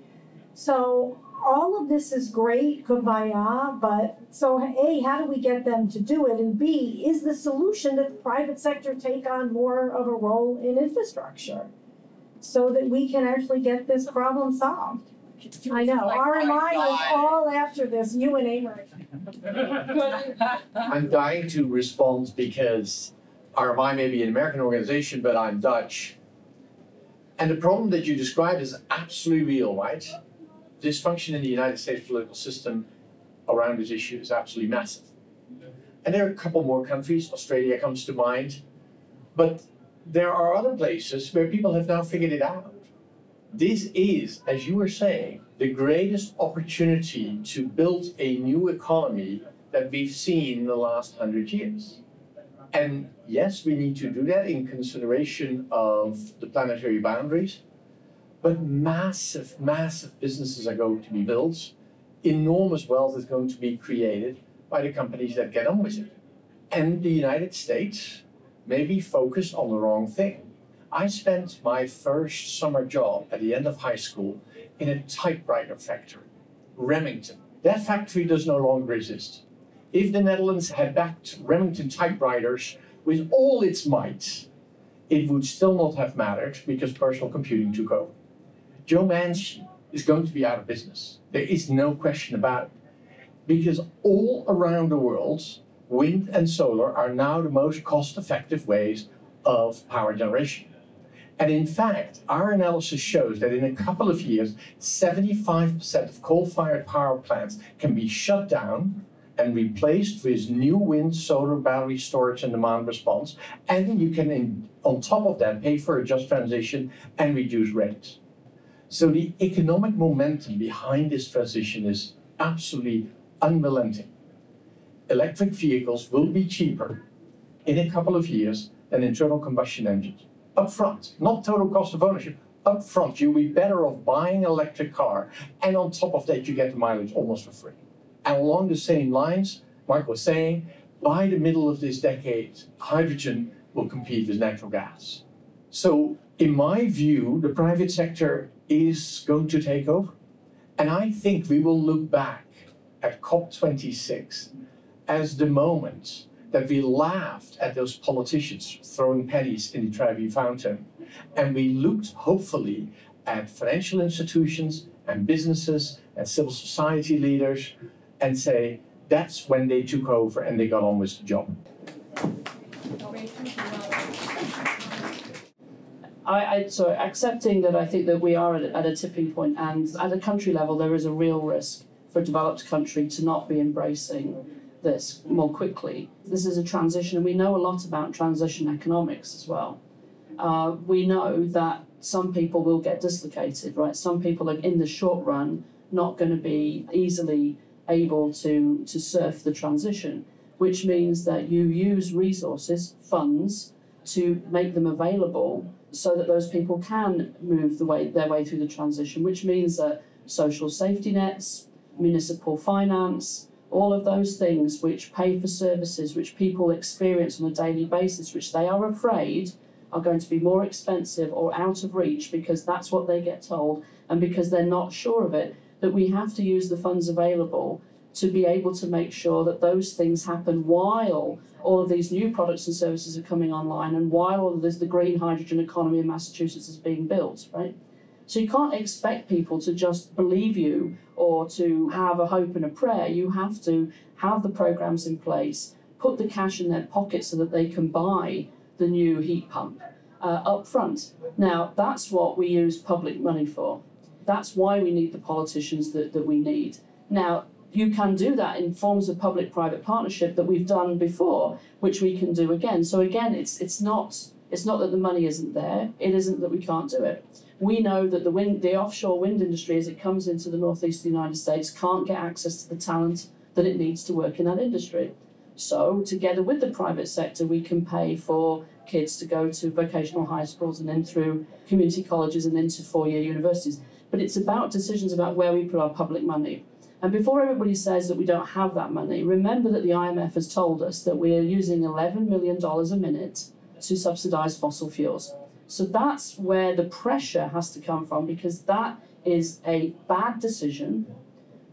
So all of this is great, kumbaya, but so A, how do we get them to do it? And B, is the solution that the private sector take on more of a role in infrastructure so that we can actually get this problem solved? I know, RMI is all after this, you and Amory. I'm dying to respond because RMI may be an American organization, but I'm Dutch. And the problem that you described is absolutely real, right? Dysfunction in the United States political system around this issue is absolutely massive. And there are a couple more countries, Australia comes to mind, but there are other places where people have now figured it out. This is, as you were saying, the greatest opportunity to build a new economy that we've seen in the last hundred years. And yes, we need to do that in consideration of the planetary boundaries, but massive, massive businesses are going to be built. Enormous wealth is going to be created by the companies that get on with it. And the United States may be focused on the wrong thing. I spent my first summer job at the end of high school in a typewriter factory, Remington. That factory does no longer exist. If the Netherlands had backed Remington typewriters with all its might, it would still not have mattered because personal computing took over. Joe Manchin is going to be out of business. There is no question about it. Because all around the world, wind and solar are now the most cost effective ways of power generation. And in fact, our analysis shows that in a couple of years, 75% of coal fired power plants can be shut down and replaced with new wind, solar, battery storage, and demand response. And you can, in, on top of that, pay for a just transition and reduce rates. So the economic momentum behind this transition is absolutely unrelenting. Electric vehicles will be cheaper in a couple of years than internal combustion engines upfront, not total cost of ownership. Upfront, you'll be better off buying an electric car, and on top of that, you get the mileage almost for free. And along the same lines, Mark was saying, by the middle of this decade, hydrogen will compete with natural gas. So, in my view, the private sector is going to take over. And I think we will look back at COP26 as the moment that we laughed at those politicians throwing pennies in the Trevi fountain. And we looked hopefully at financial institutions and businesses and civil society leaders and say, that's when they took over and they got on with the job. I, I so accepting that I think that we are at, at a tipping point, and at a country level, there is a real risk for a developed country to not be embracing this more quickly. This is a transition, and we know a lot about transition economics as well. Uh, we know that some people will get dislocated, right? Some people are in the short run not going to be easily able to, to surf the transition, which means that you use resources, funds, to make them available so that those people can move the way, their way through the transition, which means that social safety nets, municipal finance, all of those things which pay for services which people experience on a daily basis, which they are afraid are going to be more expensive or out of reach because that's what they get told and because they're not sure of it, that we have to use the funds available to be able to make sure that those things happen while all of these new products and services are coming online and while this, the green hydrogen economy in Massachusetts is being built, right? So you can't expect people to just believe you or to have a hope and a prayer. You have to have the programs in place, put the cash in their pocket so that they can buy the new heat pump uh, up front. Now, that's what we use public money for. That's why we need the politicians that, that we need. Now, you can do that in forms of public private partnership that we've done before, which we can do again. So again, it's it's not it's not that the money isn't there, it isn't that we can't do it we know that the wind, the offshore wind industry, as it comes into the northeast of the United States, can't get access to the talent that it needs to work in that industry. So, together with the private sector, we can pay for kids to go to vocational high schools and then through community colleges and into four year universities. but it's about decisions about where we put our public money. And before everybody says that we don't have that money, remember that the IMF has told us that we are using $11 million a minute to subsidize fossil fuels. So that's where the pressure has to come from because that is a bad decision,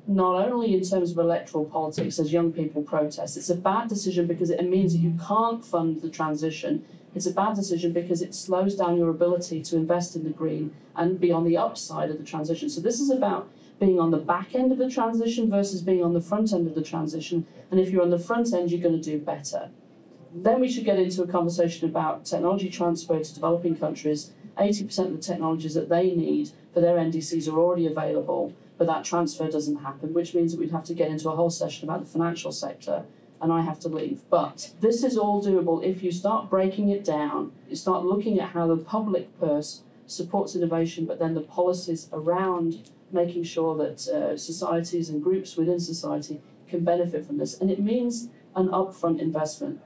not only in terms of electoral politics as young people protest, it's a bad decision because it means that you can't fund the transition. It's a bad decision because it slows down your ability to invest in the green and be on the upside of the transition. So this is about being on the back end of the transition versus being on the front end of the transition. And if you're on the front end, you're going to do better. Then we should get into a conversation about technology transfer to developing countries. 80% of the technologies that they need for their NDCs are already available, but that transfer doesn't happen, which means that we'd have to get into a whole session about the financial sector, and I have to leave. But this is all doable if you start breaking it down, you start looking at how the public purse supports innovation, but then the policies around making sure that uh, societies and groups within society can benefit from this. And it means an upfront investment.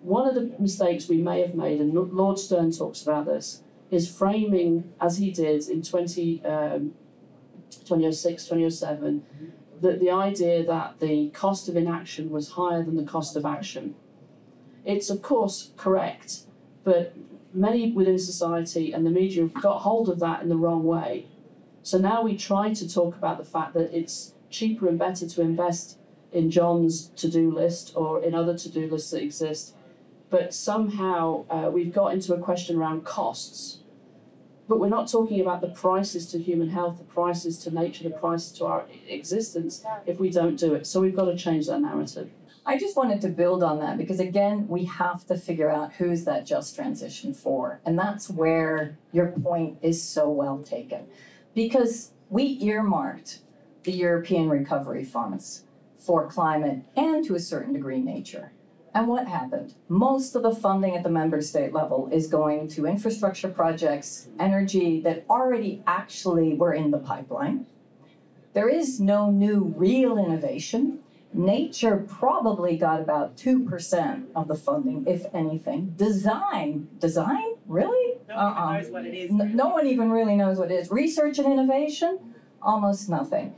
One of the mistakes we may have made, and Lord Stern talks about this, is framing, as he did in 20, um, 2006, 2007, that the idea that the cost of inaction was higher than the cost of action. It's, of course, correct, but many within society and the media have got hold of that in the wrong way so now we try to talk about the fact that it's cheaper and better to invest in John's to do list or in other to do lists that exist. But somehow uh, we've got into a question around costs. But we're not talking about the prices to human health, the prices to nature, the prices to our existence if we don't do it. So we've got to change that narrative. I just wanted to build on that because, again, we have to figure out who's that just transition for. And that's where your point is so well taken because we earmarked the European recovery funds for climate and to a certain degree nature. And what happened? Most of the funding at the member state level is going to infrastructure projects, energy that already actually were in the pipeline. There is no new real innovation. Nature probably got about 2% of the funding, if anything. Design, design? Really? No one uh-uh. knows what it is. no one even really knows what it is. Research and innovation? Almost nothing.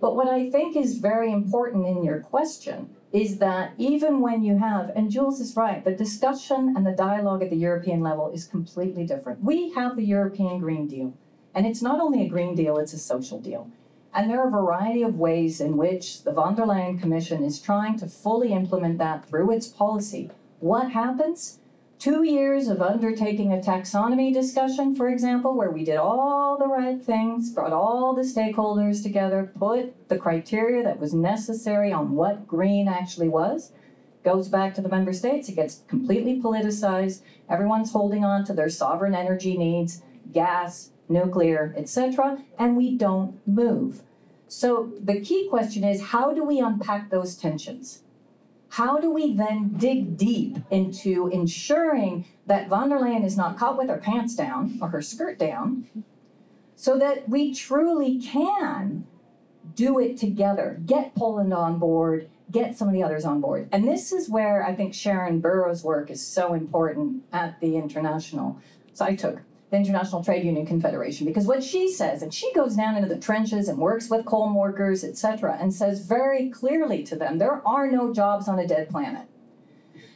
But what I think is very important in your question is that even when you have, and Jules is right, the discussion and the dialogue at the European level is completely different. We have the European Green Deal, and it's not only a Green Deal, it's a social deal. And there are a variety of ways in which the von der Leyen Commission is trying to fully implement that through its policy. What happens? Two years of undertaking a taxonomy discussion, for example, where we did all the right things, brought all the stakeholders together, put the criteria that was necessary on what green actually was, goes back to the member states. It gets completely politicized. Everyone's holding on to their sovereign energy needs, gas, nuclear, etc., and we don't move. So the key question is how do we unpack those tensions? How do we then dig deep into ensuring that von der Leyen is not caught with her pants down or her skirt down so that we truly can do it together, get Poland on board, get some of the others on board. And this is where I think Sharan Burrow's work is so important at the international. So I took the International Trade Union Confederation because what she says, and she goes down into the trenches and works with coal workers, etc., and says very clearly to them, there are no jobs on a dead planet.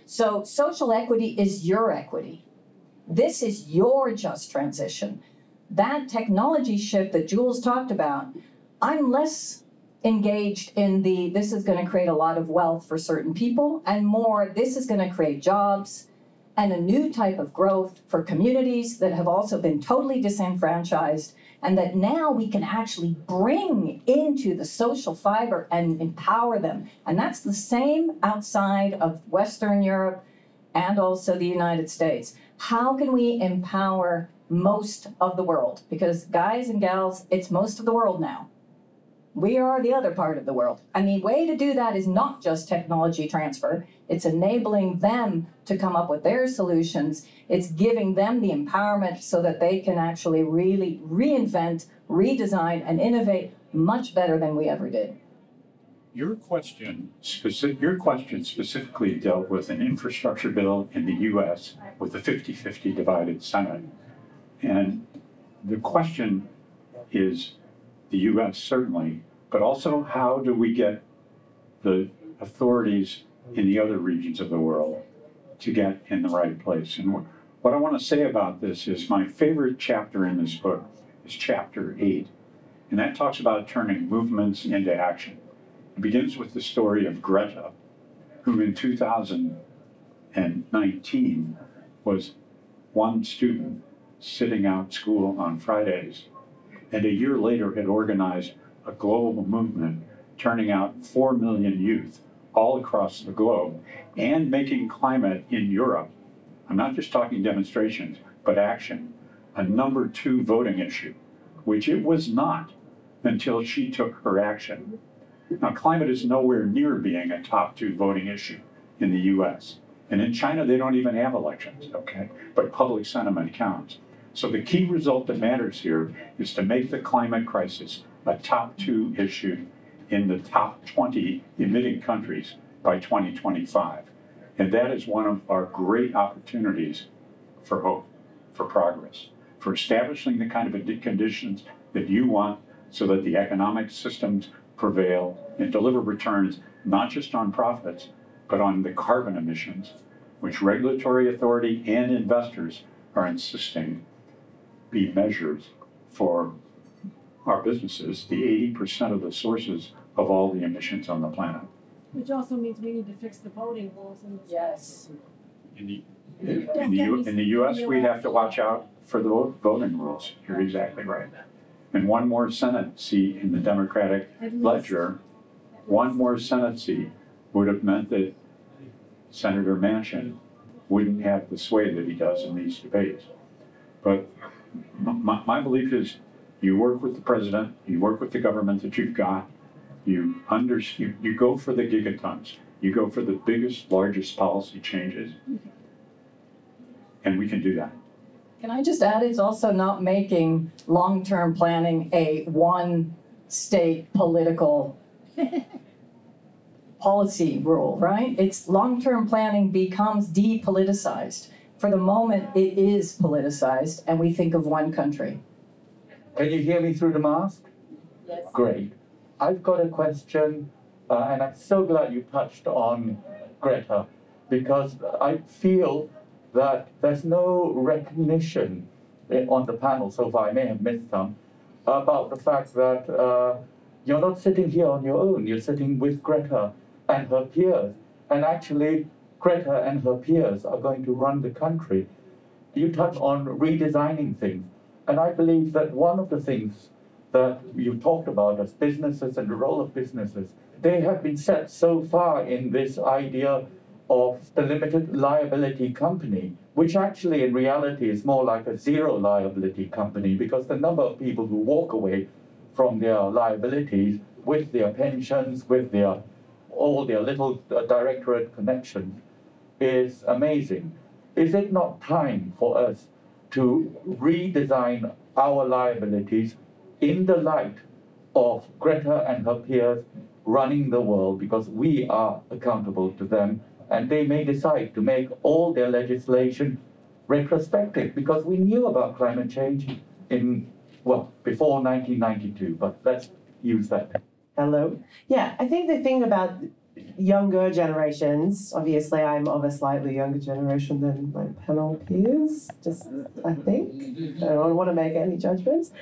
So social equity is your equity. This is your just transition. That technology shift that Jules talked about, I'm less engaged in the this is going to create a lot of wealth for certain people and more this is going to create jobs and a new type of growth for communities that have also been totally disenfranchised and that now we can actually bring into the social fiber and empower them. And that's the same outside of Western Europe and also the United States. How can we empower most of the world? Because, guys and gals, it's most of the world now. We are the other part of the world. And the way to do that is not just technology transfer, it's enabling them to come up with their solutions. It's giving them the empowerment so that they can actually really reinvent, redesign, and innovate much better than we ever did. Your question, specific, your question specifically dealt with an infrastructure bill in the U.S. with a 50 50 divided Senate. And the question is the US, certainly, but also how do we get the authorities in the other regions of the world to get in the right place? And what I want to say about this is my favorite chapter in this book is chapter eight, and that talks about turning movements into action. It begins with the story of Greta, who in 2019 was one student sitting out school on Fridays, and a year later had organized a global movement turning out 4 million youth all across the globe and making climate in Europe, I'm not just talking demonstrations, but action, a number two voting issue, which it was not until she took her action. Now, climate is nowhere near being a top two voting issue in the US. And in China, they don't even have elections, okay? But public sentiment counts. So the key result that matters here is to make the climate crisis a top two issue in the top 20 emitting countries by 2025. And that is one of our great opportunities for hope, for progress, for establishing the kind of conditions that you want so that the economic systems prevail and deliver returns not just on profits, but on the carbon emissions, which regulatory authority and investors are insisting be measures for our businesses, the 80% of the sources of all the emissions on the planet. Which also means we need to fix the voting rules in this. Yes. In the, in the, U- in the US, we have to watch out for the vote- voting rules. You're exactly right. And one more Senate seat in the Democratic At least. ledger, one more Senate seat would have meant that Senator Manchin wouldn't have the sway that he does in these debates. But m- my, my belief is you work with the president, you work with the government that you've got, you under, you, you go for the gigatons, you go for the biggest, largest policy changes. And we can do that. Can I just add, it's also not making long-term planning a one-state political policy rule, right? It's long-term planning becomes depoliticized. For the moment, it is politicized, and we think of one country. Can you hear me through the mask? Yes. Great. I've got a question, uh, and I'm so glad you touched on Greta, because I feel that there's no recognition eh, on the panel so far, I may have missed some, about the fact that uh, you're not sitting here on your own, you're sitting with Greta and her peers. And actually, Greta and her peers are going to run the country. You touch on redesigning things. And I believe that one of the things that you talked about as businesses and the role of businesses, they have been set so far in this idea of the limited liability company, which actually in reality is more like a zero liability company because the number of people who walk away from their liabilities with their pensions, with their all their little uh, directorate connections is amazing. Is it not time for us to redesign our liabilities in the light of Greta and her peers running the world because we are accountable to them and they may decide to make all their legislation retrospective because we knew about climate change in, well, before 1992, but let's use that. Hello. Yeah, I think the thing about younger generations, obviously, I'm of a slightly younger generation than my panel peers, just I think. I don't want to make any judgments.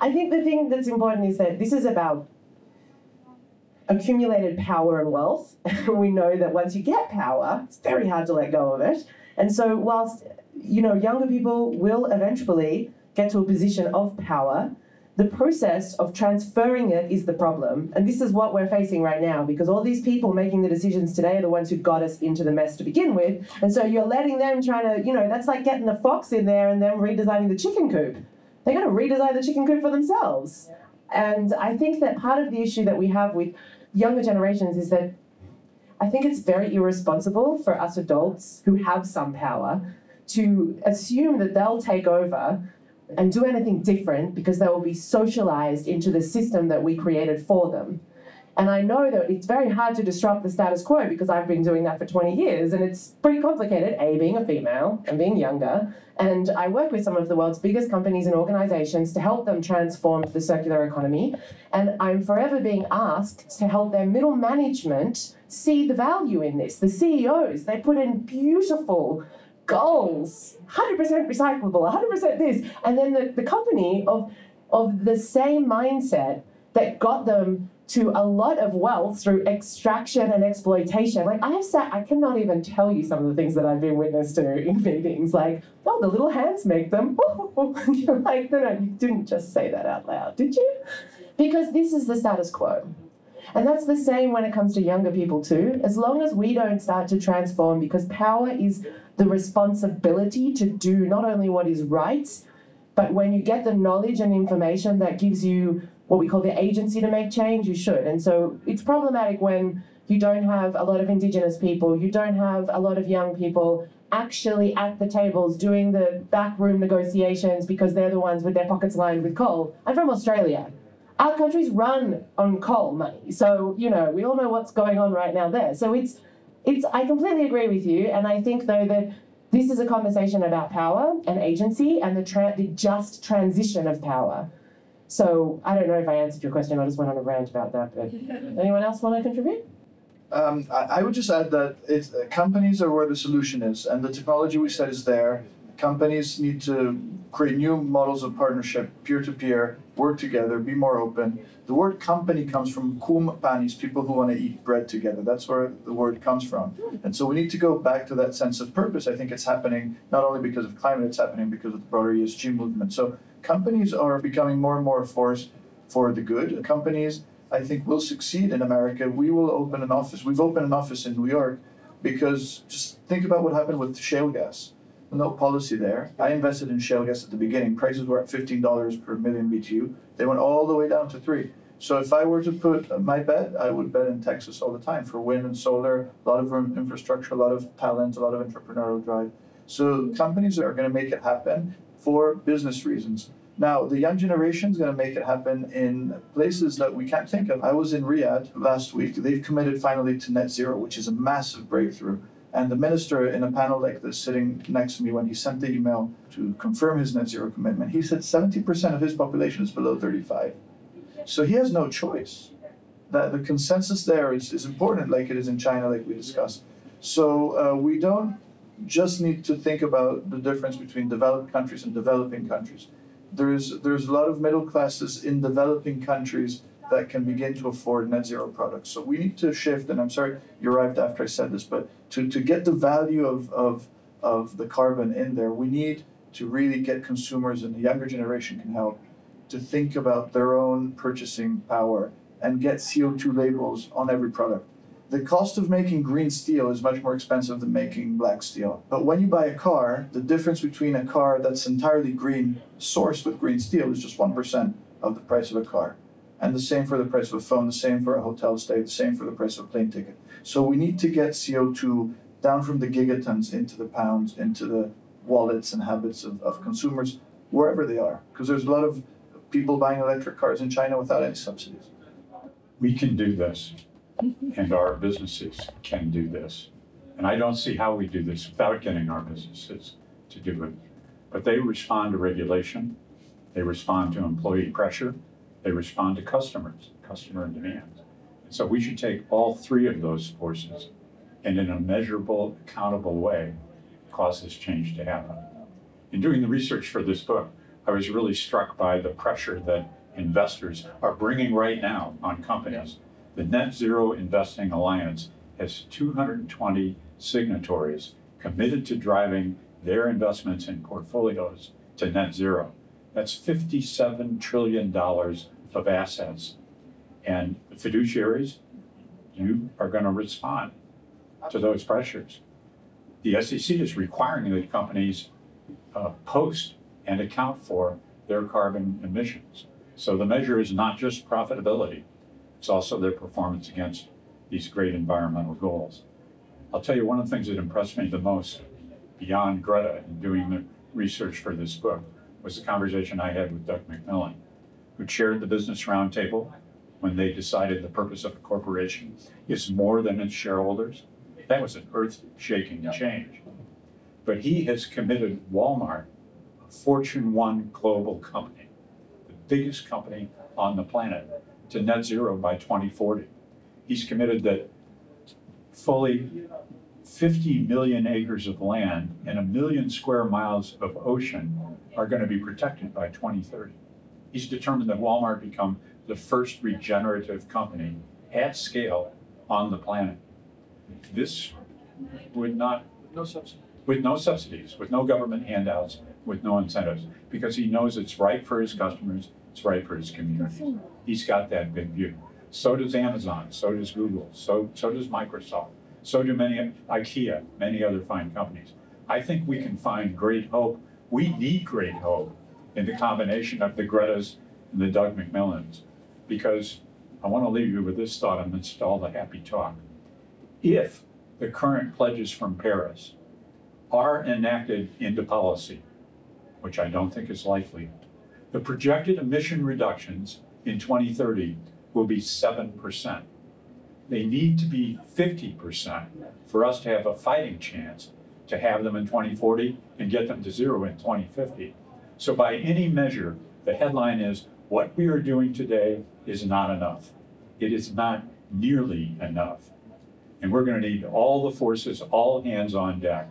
I think the thing that's important is that this is about accumulated power and wealth. we know that once you get power, it's very hard to let go of it. And so, whilst you know younger people will eventually get to a position of power, the process of transferring it is the problem. And this is what we're facing right now because all these people making the decisions today are the ones who got us into the mess to begin with. And so you're letting them try to, you know, that's like getting the fox in there and then redesigning the chicken coop. They're going to redesign the chicken coop for themselves. And I think that part of the issue that we have with younger generations is that I think it's very irresponsible for us adults who have some power to assume that they'll take over and do anything different because they will be socialized into the system that we created for them. And I know that it's very hard to disrupt the status quo because I've been doing that for 20 years and it's pretty complicated, A, being a female and being younger. And I work with some of the world's biggest companies and organizations to help them transform the circular economy. And I'm forever being asked to help their middle management see the value in this. The CEOs, they put in beautiful goals 100% recyclable, 100% this. And then the, the company of, of the same mindset that got them to a lot of wealth through extraction and exploitation. Like I have sat, I cannot even tell you some of the things that I've been witness to in meetings. Like, oh, the little hands make them. You're like, no, no, you didn't just say that out loud, did you? Because this is the status quo. And that's the same when it comes to younger people too. As long as we don't start to transform, because power is the responsibility to do not only what is right, but when you get the knowledge and information that gives you what we call the agency to make change, you should. And so it's problematic when you don't have a lot of Indigenous people, you don't have a lot of young people actually at the tables doing the backroom negotiations because they're the ones with their pockets lined with coal. I'm from Australia. Our country's run on coal money. So, you know, we all know what's going on right now there. So it's it's I completely agree with you. And I think though that this is a conversation about power and agency and the tra- the just transition of power. So I don't know if I answered your question. I just went on a rant about that. But anyone else want to contribute? Um, I, I, would just add that it, uh, companies are where the solution is, and the technology we said is there. Companies need to create new models of partnership, peer to peer, work together, be more open. The word company comes from kumpanis, people who want to eat bread together. That's where the word comes from. And so we need to go back to that sense of purpose. I think it's happening not only because of climate, it's happening because of the broader ESG movement. So companies are becoming more and more a force for the good. Companies, I think, will succeed in America. We will open an office. We've opened an office in New York because just think about what happened with shale gas no policy there. I invested in shale gas at the beginning. Prices were at $15 per million BTU. They went all the way down to three. So if I were to put my bet, I would bet in Texas all the time for wind and solar, a lot of infrastructure, a lot of talent, a lot of entrepreneurial drive. So companies are going to make it happen for business reasons. Now, the young generation is going to make it happen in places that we can't think of. I was in Riyadh last week. They've committed finally to net zero, which is a massive breakthrough. And the minister, in a panel like this, sitting next to me when he sent the email to confirm his net zero commitment, he said 70% of his population is below 35. So he has no choice. That the consensus there is, is important, like it is in China, like we discussed. So uh, we don't just need to think about the difference between developed countries and developing countries. There's there's a lot of middle classes in developing countries that can begin to afford net zero products. So we need to shift, and I'm sorry you arrived after I said this, but to, to get the value of, of, of the carbon in there, we need to really get consumers and the younger generation can help to think about their own purchasing power and get CO2 labels on every product. The cost of making green steel is much more expensive than making black steel. But when you buy a car, the difference between a car that's entirely green, sourced with green steel, is just 1% of the price of a car. And the same for the price of a phone, the same for a hotel stay, the same for the price of a plane ticket. So we need to get CO2 down from the gigatons into the pounds, into the wallets and habits of, of consumers, wherever they are. Because there's a lot of people buying electric cars in China without any subsidies. We can do this, and our businesses can do this. And I don't see how we do this without getting our businesses to do it. But they respond to regulation, they respond to employee pressure, they respond to customers, customer demands. And so we should take all three of those forces and in a measurable, accountable way cause this change to happen. In doing the research for this book, I was really struck by the pressure that investors are bringing right now on companies. The Net Zero Investing Alliance has 220 signatories committed to driving their investments in portfolios to net zero. That's $57 trillion of assets. And fiduciaries, you are going to respond to those pressures. The SEC is requiring that companies uh, post and account for their carbon emissions. So the measure is not just profitability, it's also their performance against these great environmental goals. I'll tell you one of the things that impressed me the most beyond Greta in doing the research for this book was the conversation I had with Doug McMillon who chaired the Business Roundtable when they decided the purpose of a corporation is more than its shareholders. That was an earth shaking change. But he has committed Walmart, a Fortune 1 global company, the biggest company on the planet, to net zero by 2040. He's committed that fully 50 million acres of land and a million square miles of ocean are going to be protected by 2030. He's determined that Walmart become the first regenerative company at scale on the planet. This would not, No subsidy. with no subsidies, with no government handouts, with no incentives, because he knows it's right for his customers, it's right for his community. He's got that big view. So does Amazon, so does Google, so, so does Microsoft, so do many, IKEA, many other fine companies. I think we can find great hope. We need great hope in the combination of the Gretas and the Doug McMillons. Because I want to leave you with this thought amidst all the happy talk. If the current pledges from Paris are enacted into policy, which I don't think is likely, the projected emission reductions in 2030 will be 7%. They need to be 50% for us to have a fighting chance to have them in 2040 and get them to zero in 2050. So, by any measure, the headline is what we are doing today is not enough. It is not nearly enough. And we're going to need all the forces, all hands on deck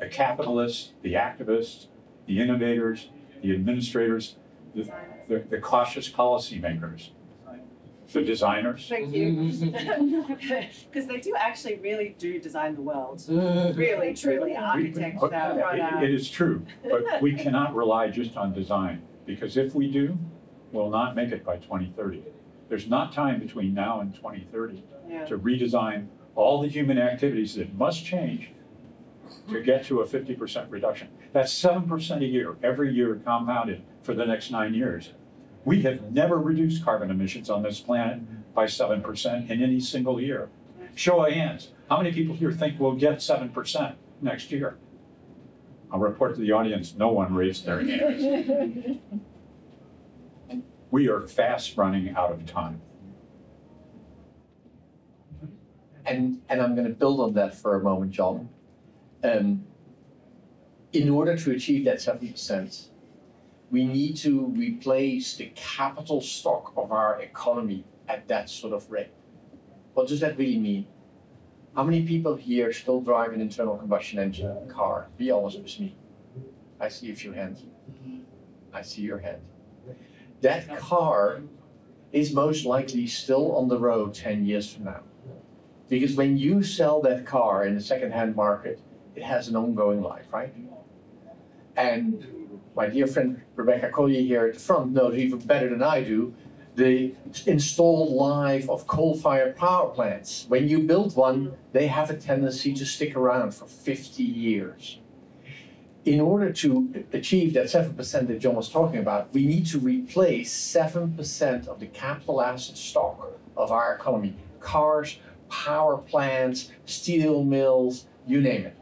the capitalists, the activists, the innovators, the administrators, the, the, the cautious policymakers, the designers. Thank you. Because they do actually really do design the world. Really, truly, architect We- that right it- It is true, but we cannot rely just on design, because if we do, we'll not make it by 2030. There's not time between now and 2030 Yeah. to redesign all the human activities that must change to get to a 50% reduction. That's 7% a year, every year compounded for the next nine years. We have never reduced carbon emissions on this planet by 7% in any single year. Show of hands, how many people here think we'll get 7% next year? I'll report to the audience, no one raised their hands. We are fast running out of time. And, and I'm going to build on that for a moment, John. Um, in order to achieve that 7%, we need to replace the capital stock of our economy at that sort of rate. What does that really mean? How many people here still drive an internal combustion engine car? Be honest with me. I see a few hands. I see your hand. That car is most likely still on the road 10 years from now. Because when you sell that car in the second-hand market, it has an ongoing life, right? And my dear friend Rebecca Collier here at the front knows even better than I do the installed life of coal-fired power plants. When you build one, they have a tendency to stick around for 50 years. In order to achieve that 7% that John was talking about, we need to replace 7% of the capital asset stock of our economy. Cars, power plants, steel mills, you name it.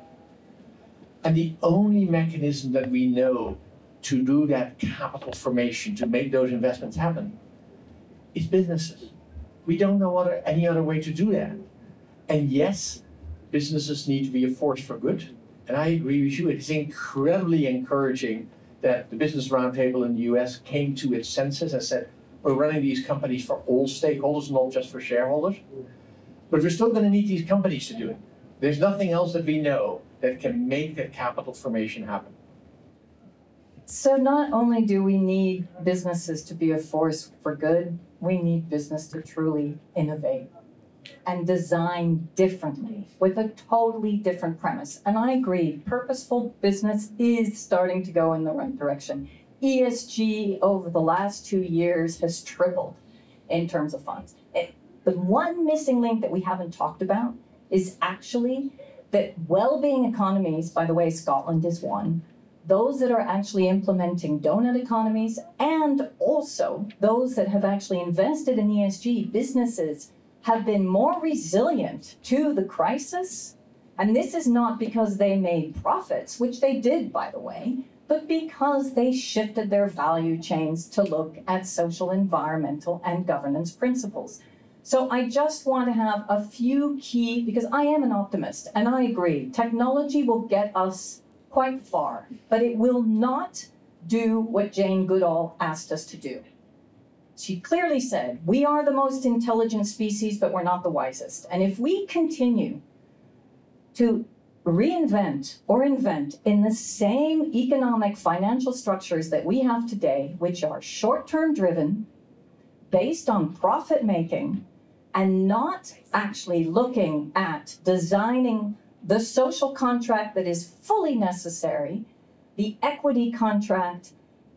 And the only mechanism that we know to do that capital formation, to make those investments happen, is businesses. We don't know other, any other way to do that. And yes, businesses need to be a force for good. And I agree with you, it's incredibly encouraging that the Business Roundtable in the US came to its senses and said, we're running these companies for all stakeholders, not just for shareholders. But we're still going to need these companies to do it. There's nothing else that we know that can make that capital formation happen. So not only do we need businesses to be a force for good, we need business to truly innovate and design differently with a totally different premise. And I agree, purposeful business is starting to go in the right direction. ESG over the last two years has tripled in terms of funds. It, the one missing link that we haven't talked about is actually that well-being economies, by the way, Scotland is one, those that are actually implementing donut economies and also those that have actually invested in ESG businesses have been more resilient to the crisis. And this is not because they made profits, which they did, by the way, but because they shifted their value chains to look at social, environmental, and governance principles. So I just want to have a few key, because I am an optimist and I agree, technology will get us quite far, but it will not do what Jane Goodall asked us to do. She clearly said, We are the most intelligent species, but we're not the wisest. And if we continue to reinvent or invent in the same economic financial structures that we have today, which are short term driven, based on profit making, and not actually looking at designing the social contract that is fully necessary, the equity contract,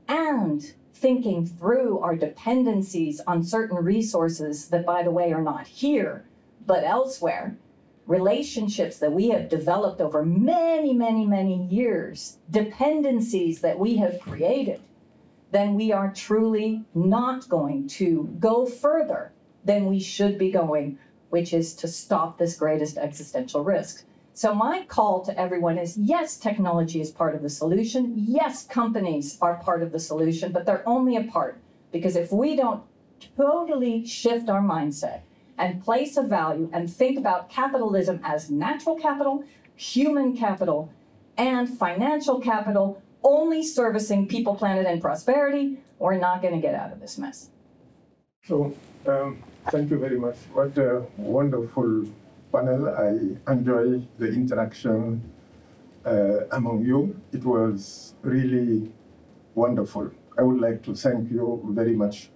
and thinking through our dependencies on certain resources that, by the way, are not here but elsewhere relationships that we have developed over many, many, many years, dependencies that we have created, then we are truly not going to go further than we should be going, which is to stop this greatest existential risk. So, my call to everyone is yes, technology is part of the solution. Yes, companies are part of the solution, but they're only a part. Because if we don't totally shift our mindset and place a value and think about capitalism as natural capital, human capital, and financial capital, only servicing people, planet, and prosperity, we're not going to get out of this mess. So, um, thank you very much. What a wonderful panel. I enjoy the interaction uh, among you. It was really wonderful. I would like to thank you very much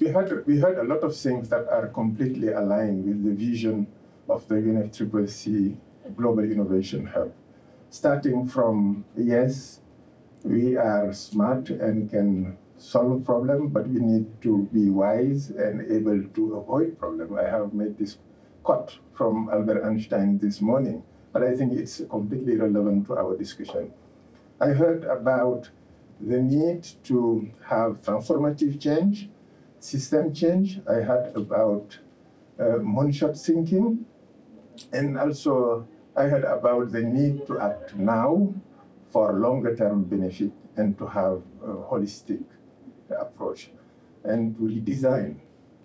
we heard, we heard a lot of things that are completely aligned with the vision of the UNFCCC Global Innovation Hub. Starting from, yes, we are smart and can solve problem, but we need to be wise and able to avoid problem. I have made this quote from Albert Einstein this morning, but I think it's completely relevant to our discussion. I heard about the need to have transformative change system change. I heard about uh, moonshot thinking, and also I heard about the need to act now for longer term benefit and to have a holistic approach and to redesign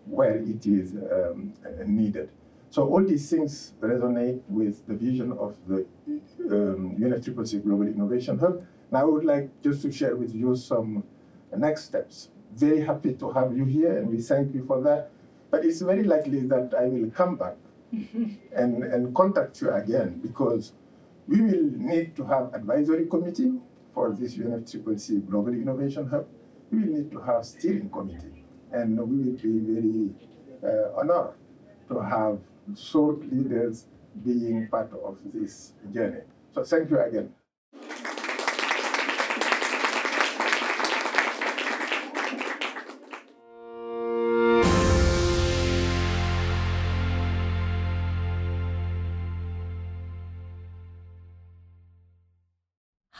where it is um, needed. So all these things resonate with the vision of the um, UNFCCC Global Innovation Hub. Now I would like just to share with you some next steps very happy to have you here, and we thank you for that. But it's very likely that I will come back and, and contact you again because we will need to have advisory committee for this UNFCCC Global Innovation Hub. We will need to have steering committee, and we will be very uh, honored to have thought leaders being part of this journey. So thank you again.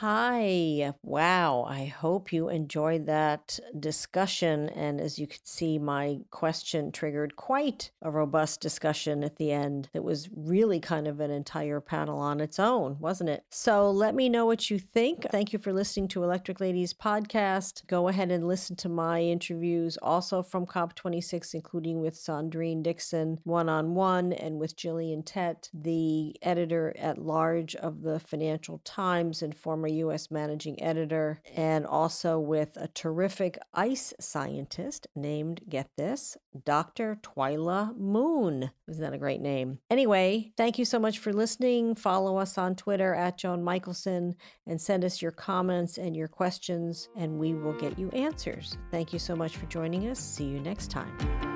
Hi. Wow. I hope you enjoyed that discussion. And as you could see, my question triggered quite a robust discussion at the end that was really kind of an entire panel on its own, wasn't it? So let me know what you think. Thank you for listening to Electric Ladies podcast. Go ahead and listen to my interviews also from COP26, including with Sandrine Dixson one on one and with Gillian Tett, the editor at large of the Financial Times and former U.S. managing editor, and also with a terrific ice scientist named, get this, Dr. Twila Moon. Isn't that a great name? Anyway, thank you so much for listening. Follow us on Twitter at Joan Michelson and send us your comments and your questions, and we will get you answers. Thank you so much for joining us. See you next time.